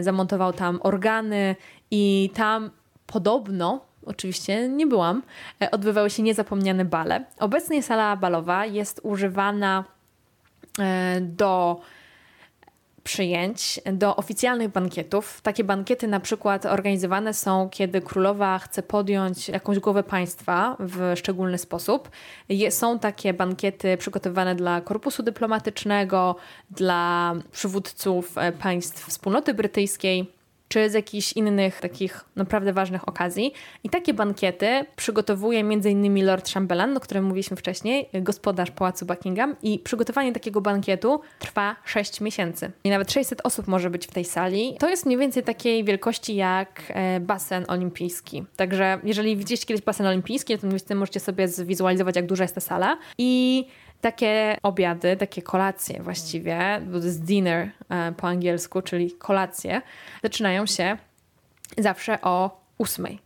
zamontował tam organy i tam podobno oczywiście nie byłam, odbywały się niezapomniane bale. Obecnie sala balowa jest używana do przyjęć do oficjalnych bankietów. Takie bankiety na przykład organizowane są, kiedy królowa chce podjąć jakąś głowę państwa w szczególny sposób. Są takie bankiety przygotowane dla korpusu dyplomatycznego, dla przywódców e, państw wspólnoty brytyjskiej czy z jakichś innych takich naprawdę ważnych okazji. I takie bankiety przygotowuje m.in. Lord Chamberlain, o którym mówiliśmy wcześniej, gospodarz Pałacu Buckingham i przygotowanie takiego bankietu trwa 6 miesięcy. I nawet 600 osób może być w tej sali. To jest mniej więcej takiej wielkości jak e, basen olimpijski. Także jeżeli widzieliście kiedyś basen olimpijski, to możecie sobie zwizualizować, jak duża jest ta sala. I takie obiady, takie kolacje właściwie, bo to jest dinner e, po angielsku, czyli kolacje, zaczynają się zawsze o ósmej.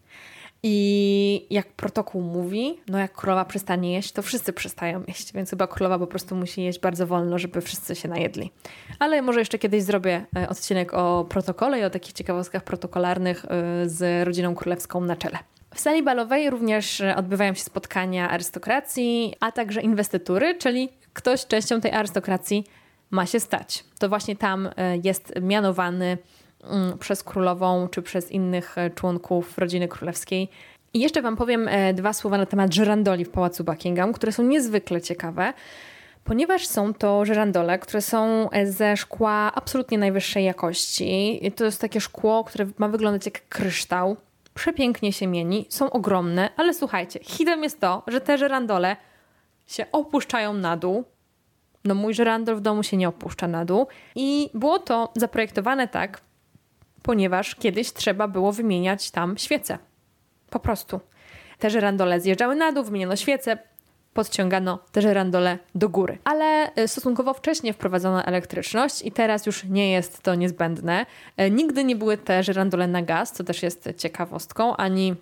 I jak protokół mówi, no jak królowa przestanie jeść, to wszyscy przestają jeść, więc chyba królowa po prostu musi jeść bardzo wolno, żeby wszyscy się najedli. Ale może jeszcze kiedyś zrobię e, odcinek o protokole i o takich ciekawostkach protokolarnych e, z rodziną królewską na czele. W sali balowej również odbywają się spotkania arystokracji, a także inwestytury, czyli ktoś częścią tej arystokracji ma się stać. To właśnie tam e, jest mianowany mm, przez królową czy przez innych e, członków rodziny królewskiej. I jeszcze Wam powiem e, dwa słowa na temat żerandoli w pałacu Buckingham, które są niezwykle ciekawe, ponieważ są to żerandole, które są ze szkła absolutnie najwyższej jakości. To jest takie szkło, które ma wyglądać jak kryształ przepięknie się mieni, są ogromne, ale słuchajcie, hitem jest to, że te żerandole się opuszczają na dół. No mój żerandol w domu się nie opuszcza na dół i było to zaprojektowane tak, ponieważ kiedyś trzeba było wymieniać tam świece. Po prostu. Te żerandole zjeżdżały na dół, wymieniono świece, podciągano te żerandole do góry. Ale e, stosunkowo wcześnie wprowadzono elektryczność i teraz już nie jest to niezbędne. E, nigdy nie były te żerandole na gaz, co też jest ciekawostką, ani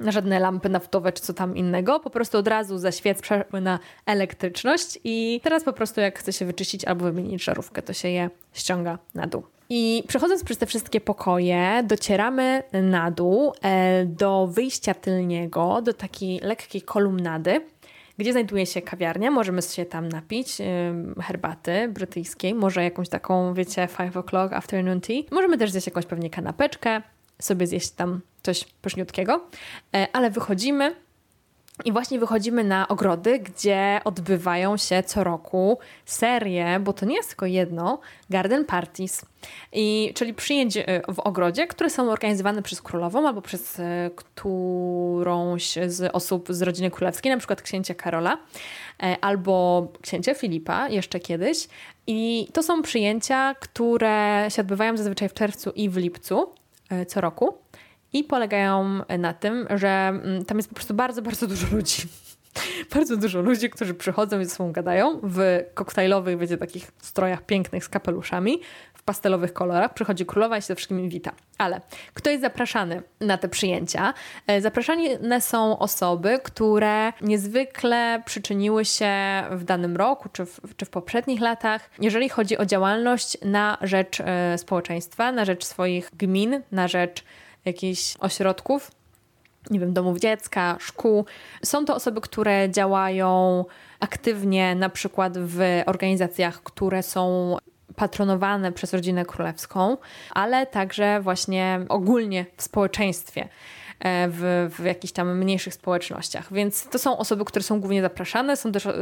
na żadne lampy naftowe czy co tam innego. Po prostu od razu ze świec przeszły na elektryczność i teraz po prostu jak chce się wyczyścić albo wymienić żarówkę, to się je ściąga na dół. I przechodząc przez te wszystkie pokoje, docieramy na dół e, do wyjścia tylniego, do takiej lekkiej kolumnady, gdzie znajduje się kawiarnia. Możemy się tam napić herbaty brytyjskiej, może jakąś taką, wiecie, 5 o'clock afternoon tea. Możemy też zjeść jakąś pewnie kanapeczkę, sobie zjeść tam coś pyszniutkiego, e, ale wychodzimy i właśnie wychodzimy na ogrody, gdzie odbywają się co roku serie, bo to nie jest tylko jedno, garden parties. I, czyli przyjęć e, w ogrodzie, które są organizowane przez królową albo przez e, którąś z osób z rodziny królewskiej, na przykład księcia Karola e, albo księcia Filipa jeszcze kiedyś. I to są przyjęcia, które się odbywają zazwyczaj w czerwcu i w lipcu co roku i polegają na tym, że mm, tam jest po prostu bardzo, bardzo dużo ludzi. [laughs] bardzo dużo ludzi, którzy przychodzą i ze sobą gadają w koktajlowych, wiecie, takich strojach pięknych z kapeluszami, w pastelowych kolorach. Przychodzi królowa i się ze wszystkimi wita. Ale kto jest zapraszany na te przyjęcia? E, zapraszane są osoby, które niezwykle przyczyniły się w danym roku czy w, czy w poprzednich latach, jeżeli chodzi o działalność na rzecz e, społeczeństwa, na rzecz swoich gmin, na rzecz jakichś ośrodków, nie wiem, domów dziecka, szkół. Są to osoby, które działają aktywnie na przykład w organizacjach, które są patronowane przez rodzinę królewską, ale także właśnie ogólnie w społeczeństwie. E, w, w jakichś tam mniejszych społecznościach. Więc to są osoby, które są głównie zapraszane, są też e,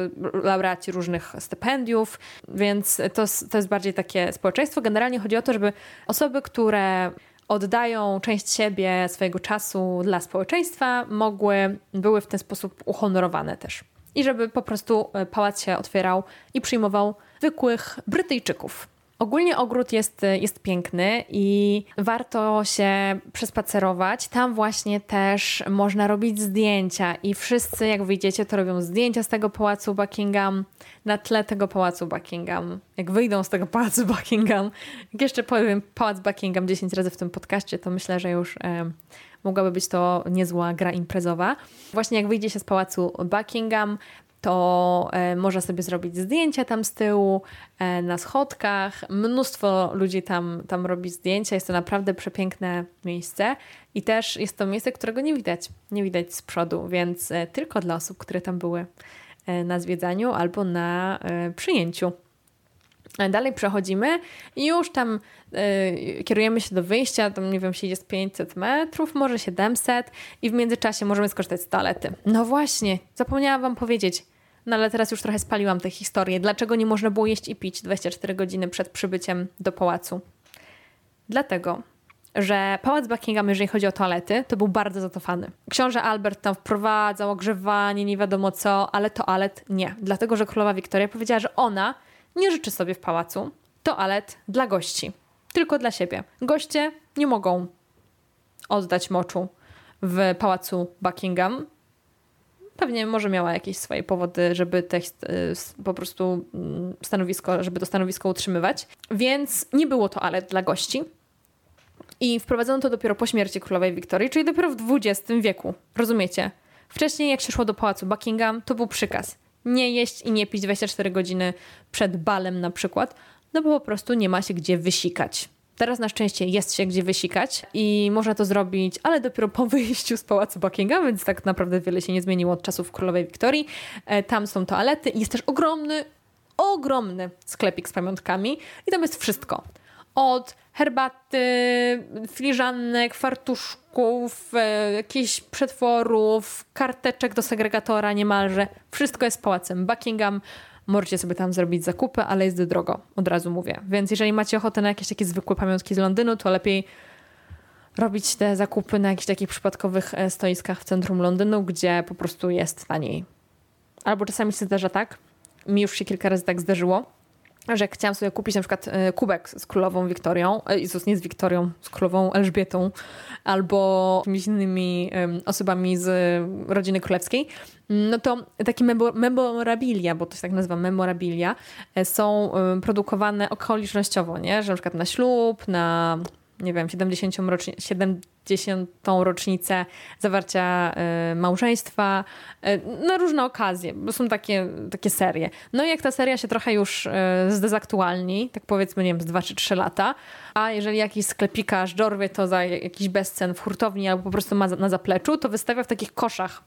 laureaci różnych stypendiów, więc to, to jest bardziej takie społeczeństwo. Generalnie chodzi o to, żeby osoby, które oddają część siebie, swojego czasu dla społeczeństwa, mogły, były w ten sposób uhonorowane też. I żeby po prostu e, pałac się otwierał i przyjmował zwykłych Brytyjczyków. Ogólnie ogród jest, jest piękny i warto się przespacerować. Tam właśnie też można robić zdjęcia i wszyscy, jak wyjdziecie, to robią zdjęcia z tego pałacu Buckingham, na tle tego pałacu Buckingham. Jak wyjdą z tego pałacu Buckingham, jak jeszcze powiem pałac Buckingham 10 razy w tym podcaście, to myślę, że już e, mogłaby być to niezła gra imprezowa. Właśnie jak wyjdzie się z pałacu Buckingham, to e, można sobie zrobić zdjęcia tam z tyłu, e, na schodkach. Mnóstwo ludzi tam, tam robi zdjęcia. Jest to naprawdę przepiękne miejsce i też jest to miejsce, którego nie widać. Nie widać z przodu, więc e, tylko dla osób, które tam były na zwiedzaniu albo na przyjęciu. Dalej przechodzimy i już tam kierujemy się do wyjścia, tam nie wiem, się jest 500 metrów, może 700 i w międzyczasie możemy skorzystać z toalety. No właśnie, zapomniałam Wam powiedzieć, no ale teraz już trochę spaliłam tę historię. Dlaczego nie można było jeść i pić 24 godziny przed przybyciem do pałacu? Dlatego, że pałac Buckingham, jeżeli chodzi o toalety, to był bardzo zatofany. Książę Albert tam wprowadzał ogrzewanie, nie wiadomo co, ale toalet nie. Dlatego, że królowa Wiktoria powiedziała, że ona nie życzy sobie w pałacu toalet dla gości. Tylko dla siebie. Goście nie mogą oddać moczu w pałacu Buckingham, pewnie może miała jakieś swoje powody, żeby tekst y, po prostu mm, stanowisko, żeby to stanowisko utrzymywać. Więc nie było toalet dla gości. I wprowadzono to dopiero po śmierci królowej Wiktorii, czyli dopiero w XX wieku. Rozumiecie? Wcześniej, jak się szło do pałacu Buckingham, to był przykaz. Nie jeść i nie pić 24 godziny przed balem na przykład, no bo po prostu nie ma się gdzie wysikać. Teraz na szczęście jest się gdzie wysikać i można to zrobić, ale dopiero po [laughs] wyjściu z pałacu Buckingham, więc tak naprawdę wiele się nie zmieniło od czasów królowej Wiktorii. E, tam są toalety i jest też ogromny, ogromny sklepik z pamiątkami i tam jest wszystko. Od herbaty, filiżanek, fartuszków, e, jakichś przetworów, karteczek do segregatora niemalże. Wszystko jest pałacem Buckingham. Możecie sobie tam zrobić zakupy, ale jest drogo, od razu mówię. Więc jeżeli macie ochotę na jakieś takie zwykłe pamiątki z Londynu, to lepiej robić te zakupy na jakichś takich przypadkowych e, stoiskach w centrum Londynu, gdzie po prostu jest taniej. Albo czasami się zdarza tak, mi już się kilka razy tak zdarzyło, że chciałam sobie kupić na przykład e, kubek z królową Wiktorią, e, Jezus, nie z Wiktorią, z królową Elżbietą, albo jakimiś innymi osobami z rodziny królewskiej, no to takie memorabilia, bo to się tak nazywa memorabilia, e, są produkowane okolicznościowo, nie? Że na przykład na ślub, na nie wiem, 70, roczni 70. rocznicę zawarcia y, małżeństwa, y, na różne okazje, bo są takie, takie serie. No i jak ta seria się trochę już y, zdezaktualni, tak powiedzmy, nie wiem, z 2 czy 3 lata, a jeżeli jakiś sklepikarz dorwie to za jakiś bezcen w hurtowni albo po prostu ma na zapleczu, to wystawia w takich koszach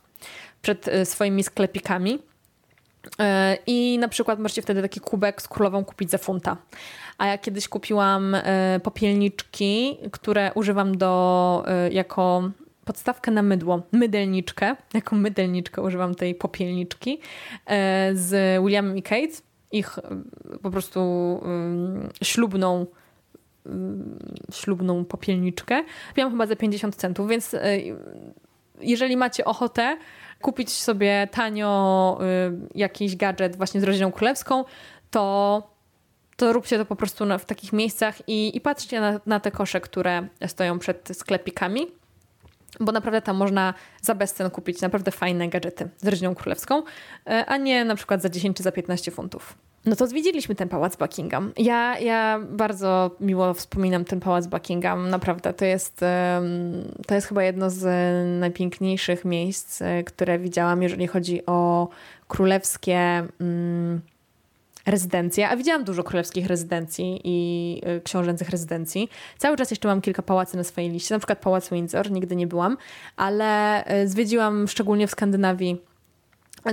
przed swoimi sklepikami. I na przykład możecie wtedy taki kubek z królową kupić za funta. A ja kiedyś kupiłam e, popielniczki, które używam do, e, jako podstawkę na mydło, mydelniczkę. Jako mydelniczkę używam tej popielniczki e, z Williamem i Kate. Ich po prostu ślubną ślubną popielniczkę. Kupiłam chyba za 50 centów, więc jeżeli macie ochotę kupić sobie tanio jakiś gadżet właśnie z rodziną królewską, to to róbcie to po prostu na, w takich miejscach i, i patrzcie na, na te kosze, które stoją przed sklepikami bo naprawdę tam można za bezcen kupić naprawdę fajne gadżety z rodziną królewską, e, a nie na przykład za 10 czy za 15 funtów. No to zwiedziliśmy ten pałac Buckingham. Ja, ja bardzo miło wspominam ten pałac Buckingham. Naprawdę to jest, to jest chyba jedno z najpiękniejszych miejsc, e, które widziałam, jeżeli chodzi o królewskie. Mm, rezydencje, a widziałam dużo królewskich rezydencji i y, książęcych rezydencji. Cały czas jeszcze mam kilka pałacy na swojej liście, na przykład Pałac Windsor, nigdy nie byłam, ale y, zwiedziłam szczególnie w Skandynawii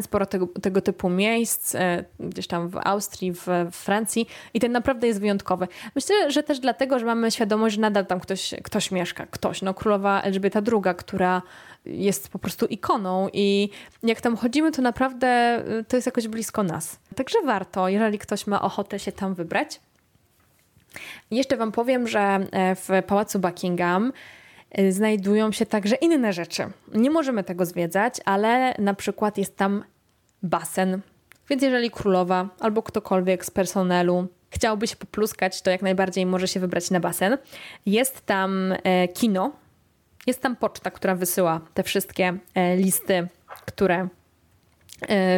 sporo tego, tego, typu miejsc, e, gdzieś tam w Austrii, w, w, Francji i ten naprawdę jest wyjątkowy. Myślę, że też dlatego, że mamy świadomość, że nadal tam ktoś, ktoś mieszka, ktoś, no królowa Elżbieta II, która jest po prostu ikoną i jak tam chodzimy, to naprawdę e, to jest jakoś blisko nas. Także warto, jeżeli ktoś ma ochotę się tam wybrać. Jeszcze wam powiem, że e, w Pałacu Buckingham znajdują się także inne rzeczy. Nie możemy tego zwiedzać, ale na przykład jest tam basen. Więc jeżeli królowa albo ktokolwiek z personelu chciałby się popluskać, to jak najbardziej może się wybrać na basen. Jest tam e, kino, jest tam poczta, która wysyła te wszystkie e, listy, które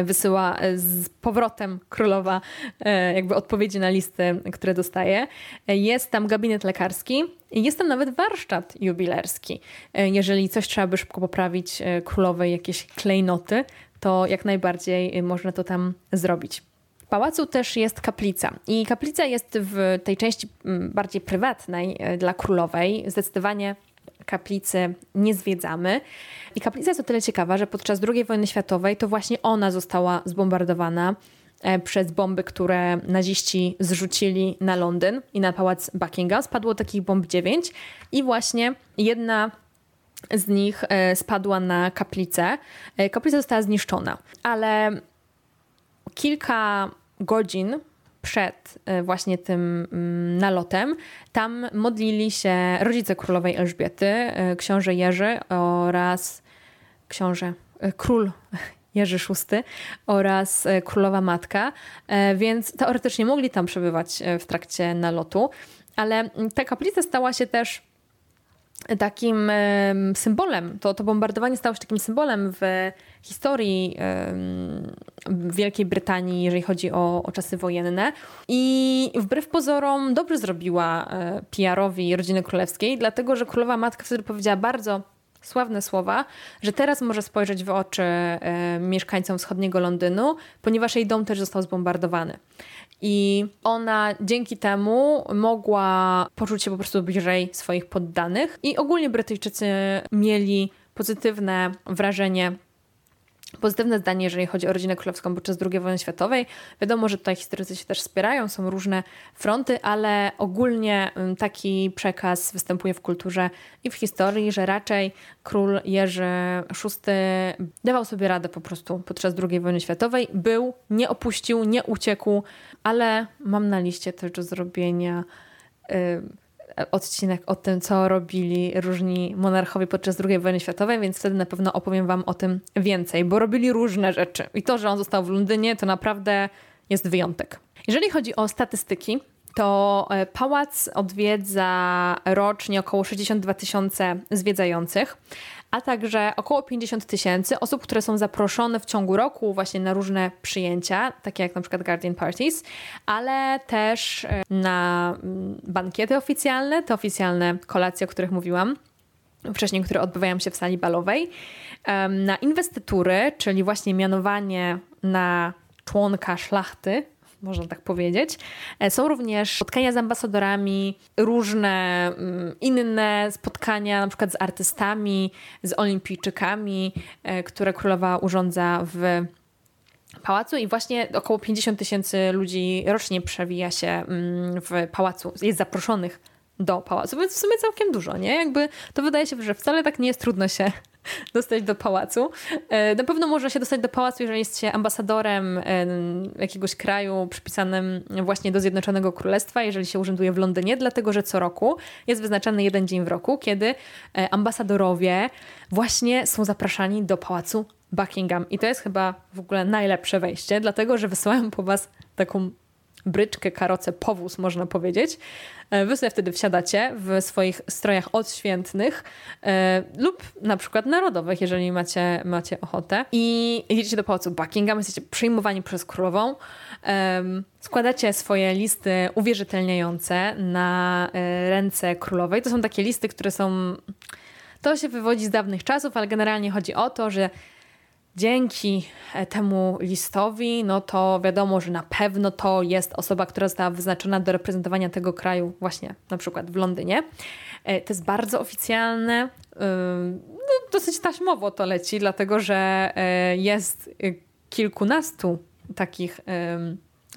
wysyła e, z powrotem królowa e, jakby odpowiedzi na listy, które dostaje. Jest tam gabinet lekarski jest tam nawet warsztat jubilerski. Jeżeli coś trzeba by szybko poprawić królowej, jakieś klejnoty, to jak najbardziej można to tam zrobić. W pałacu też jest kaplica i kaplica jest w tej części bardziej prywatnej dla królowej. Zdecydowanie kaplicy nie zwiedzamy. I kaplica jest o tyle ciekawa, że podczas II wojny światowej to właśnie ona została zbombardowana e, przez bomby, które naziści zrzucili na Londyn i na pałac Buckingham. Spadło takich bomb dziewięć i właśnie jedna z nich e, spadła na kaplicę. E, kaplica została zniszczona, ale kilka godzin przed e, właśnie tym mm, nalotem, tam modlili się rodzice królowej Elżbiety, e, książę Jerzy oraz książę, e, król [laughs] Jerzy VI oraz królowa matka, więc teoretycznie mogli tam przebywać w trakcie nalotu, ale ta kaplica stała się też takim symbolem, to, to bombardowanie stało się takim symbolem w historii Wielkiej Brytanii, jeżeli chodzi o, o czasy wojenne. I wbrew pozorom dobrze zrobiła e, PR-owi rodziny królewskiej, dlatego że królowa matka wtedy powiedziała bardzo sławne słowa, że teraz może spojrzeć w oczy e, mieszkańcom wschodniego Londynu, ponieważ jej dom też został zbombardowany. I ona dzięki temu mogła poczuć się po prostu bliżej swoich poddanych. I ogólnie Brytyjczycy mieli pozytywne wrażenie pozytywne zdanie, jeżeli chodzi o rodzinę królewską podczas II wojny światowej. Wiadomo, że tutaj historycy się też wspierają, są różne fronty, ale ogólnie taki przekaz występuje w kulturze i w historii, że raczej król Jerzy VI dawał sobie radę po prostu podczas II wojny światowej. Był, nie opuścił, nie uciekł, ale mam na liście też do zrobienia. Yy, odcinek o tym, co robili różni monarchowie podczas II wojny światowej, więc wtedy na pewno opowiem Wam o tym więcej, bo robili różne rzeczy. I to, że on został w Londynie, to naprawdę jest wyjątek. Jeżeli chodzi o statystyki, to e, pałac odwiedza rocznie około 62 tysiące zwiedzających, a także około 50 tysięcy osób, które są zaproszone w ciągu roku właśnie na różne przyjęcia, takie jak na przykład Guardian Parties, ale też e, na mm, bankiety oficjalne, te oficjalne kolacje, o których mówiłam wcześniej, które odbywają się w sali balowej, na inwestytury, czyli właśnie mianowanie na członka szlachty można tak powiedzieć. E, są również spotkania z ambasadorami, różne mm, inne spotkania, na przykład z artystami, z olimpijczykami, e, które królowa urządza w pałacu i właśnie około 50 tysięcy ludzi rocznie przewija się mm, w pałacu, jest zaproszonych do pałacu, więc w sumie całkiem dużo, nie? Jakby to wydaje się, że wcale tak nie jest trudno się dostać do pałacu. E, na pewno można się dostać do pałacu, jeżeli jest się ambasadorem e, jakiegoś kraju przypisanym właśnie do Zjednoczonego Królestwa, jeżeli się urzęduje w Londynie, dlatego że co roku jest wyznaczany jeden dzień w roku, kiedy e, ambasadorowie właśnie są zapraszani do pałacu Buckingham. I to jest chyba w ogóle najlepsze wejście, dlatego że wysyłają po was taką bryczkę, karocę, powóz, można powiedzieć. E, wy sobie wtedy wsiadacie w swoich strojach odświętnych e, lub na przykład narodowych, jeżeli macie, macie ochotę. I jedziecie do pałacu Buckingham, jesteście przyjmowani przez królową. Składacie swoje listy uwierzytelniające na e, ręce królowej. To są takie listy, które są. To się wywodzi z dawnych czasów, ale generalnie chodzi o to, że dzięki e, temu listowi, no to wiadomo, że na pewno to jest osoba, która została wyznaczona do reprezentowania tego kraju właśnie na przykład w Londynie. E, to jest bardzo oficjalne, no, dosyć taśmowo to leci, dlatego że e, jest kilkunastu takich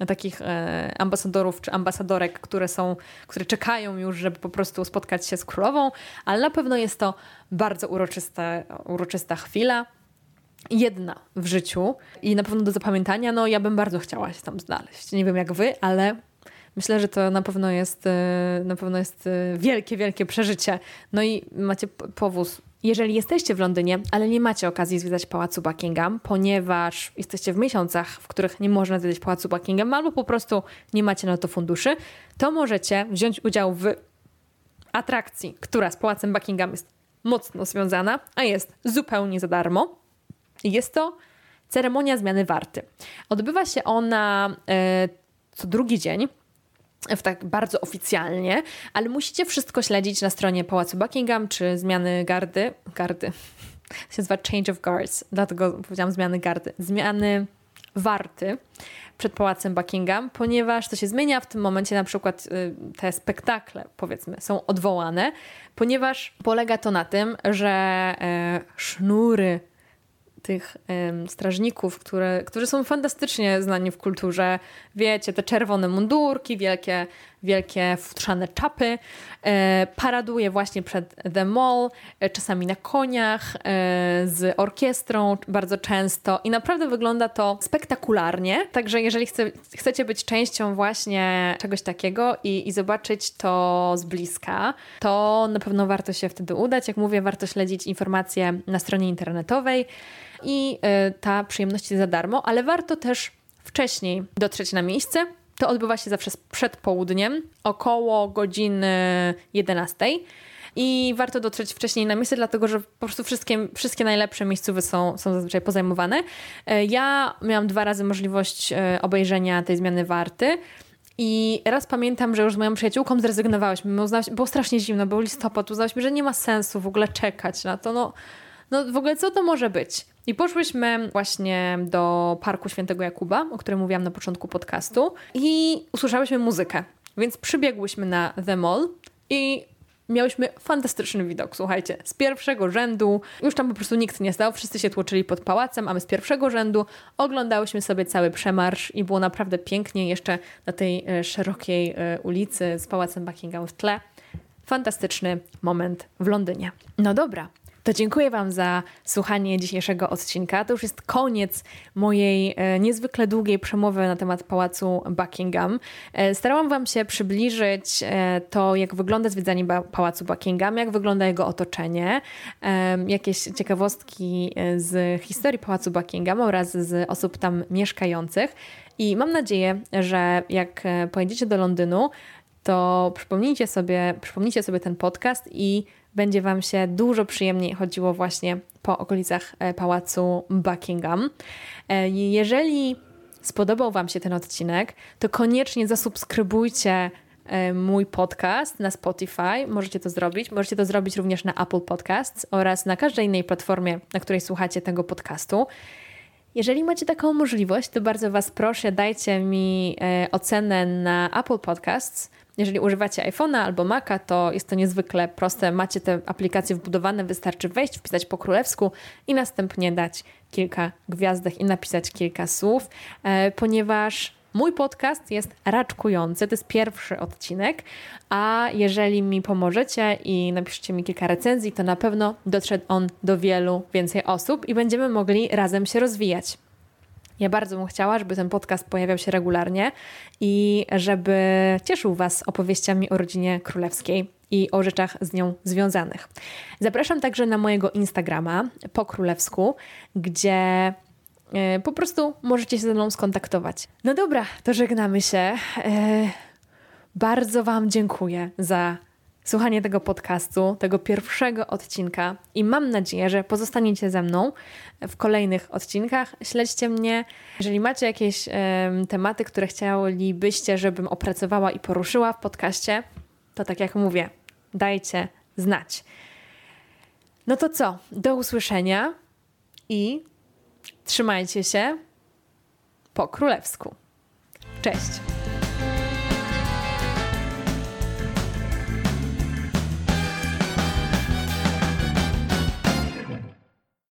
takich e, ambasadorów czy ambasadorek, które są, które czekają już, żeby po prostu spotkać się z królową, ale na pewno jest to bardzo uroczysta, uroczysta chwila. Jedna w życiu i na pewno do zapamiętania. No, ja bym bardzo chciała się tam znaleźć. Nie wiem jak wy, ale myślę, że to na pewno jest, e, na pewno jest e, wielkie, wielkie przeżycie. No i macie powóz jeżeli jesteście w Londynie, ale nie macie okazji zwiedzać Pałacu Buckingham, ponieważ jesteście w miesiącach, w których nie można zwiedzać Pałacu Buckingham, albo po prostu nie macie na to funduszy, to możecie wziąć udział w atrakcji, która z Pałacem Buckingham jest mocno związana, a jest zupełnie za darmo. Jest to ceremonia zmiany warty. Odbywa się ona e, co drugi dzień w tak bardzo oficjalnie, ale musicie wszystko śledzić na stronie Pałacu Buckingham czy zmiany gardy. Gardy. To się nazywa Change of Guards, dlatego powiedziałam zmiany gardy. Zmiany warty przed Pałacem Buckingham, ponieważ to się zmienia w tym momencie, na przykład y, te spektakle, powiedzmy, są odwołane, ponieważ polega to na tym, że e, sznury tych um, strażników, które, którzy są fantastycznie znani w kulturze. Wiecie, te czerwone mundurki, wielkie, wielkie futrzane czapy. E, paraduje właśnie przed The Mall, e, czasami na koniach, e, z orkiestrą bardzo często i naprawdę wygląda to spektakularnie. Także jeżeli chce, chcecie być częścią właśnie czegoś takiego i, i zobaczyć to z bliska, to na pewno warto się wtedy udać. Jak mówię, warto śledzić informacje na stronie internetowej i ta przyjemność jest za darmo, ale warto też wcześniej dotrzeć na miejsce. To odbywa się zawsze przed południem, około godziny 11. I warto dotrzeć wcześniej na miejsce, dlatego że po prostu wszystkie, wszystkie najlepsze miejscowe są, są zazwyczaj pozajmowane. Y, ja miałam dwa razy możliwość y, obejrzenia tej zmiany warty. I raz pamiętam, że już z moją przyjaciółką zrezygnowałyśmy. Było strasznie zimno, był listopad. Uznałyśmy, że nie ma sensu w ogóle czekać na to. No, no w ogóle co to może być? I poszłyśmy właśnie do Parku Świętego Jakuba, o którym mówiłam na początku podcastu, i usłyszałyśmy muzykę. Więc przybiegłyśmy na The Mall i miałyśmy fantastyczny widok, słuchajcie, z pierwszego rzędu, już tam po prostu nikt nie stał, wszyscy się tłoczyli pod pałacem, a my z pierwszego rzędu oglądałyśmy sobie cały przemarsz i było naprawdę pięknie jeszcze na tej e, szerokiej e, ulicy z pałacem Buckingham w tle. Fantastyczny moment w Londynie. No dobra, to dziękuję Wam za słuchanie dzisiejszego odcinka. To już jest koniec mojej e, niezwykle długiej przemowy na temat pałacu Buckingham. E, starałam Wam się przybliżyć e, to, jak wygląda zwiedzanie pałacu Buckingham, jak wygląda jego otoczenie, jakieś ciekawostki z historii pałacu Buckingham oraz z osób tam mieszkających. I mam nadzieję, że jak pojedziecie do Londynu, to przypomnijcie sobie, przypomnijcie sobie ten podcast i będzie Wam się dużo przyjemniej chodziło właśnie po okolicach e, pałacu Buckingham. E, jeżeli spodobał Wam się ten odcinek, to koniecznie zasubskrybujcie e, mój podcast na Spotify. Możecie to zrobić. Możecie to zrobić również na Apple Podcasts oraz na każdej innej platformie, na której słuchacie tego podcastu. Jeżeli macie taką możliwość, to bardzo Was proszę, dajcie mi ocenę na Apple Podcasts jeżeli używacie iPhone'a albo Maca, to jest to niezwykle proste. Macie te aplikacje wbudowane, wystarczy wejść, wpisać po królewsku i następnie dać kilka gwiazdek i napisać kilka słów, e, ponieważ Mój podcast jest raczkujący, to jest pierwszy odcinek, a jeżeli mi pomożecie i napiszecie mi kilka recenzji, to na pewno dotrze on do wielu więcej osób i będziemy mogli razem się rozwijać. Ja bardzo bym chciała, żeby ten podcast pojawiał się regularnie i żeby cieszył Was opowieściami o rodzinie królewskiej i o rzeczach z nią związanych. Zapraszam także na mojego Instagrama po królewsku, gdzie po prostu możecie się ze mną skontaktować. No dobra, to żegnamy się. E, bardzo Wam dziękuję za słuchanie tego podcastu, tego pierwszego odcinka i mam nadzieję, że pozostaniecie ze mną w kolejnych odcinkach. Śledźcie mnie. Jeżeli macie jakieś tematy, które chcielibyście, żebym opracowała i poruszyła w podcaście, to tak jak mówię, dajcie znać. No to co? Do usłyszenia i trzymajcie się po królewsku. Cześć!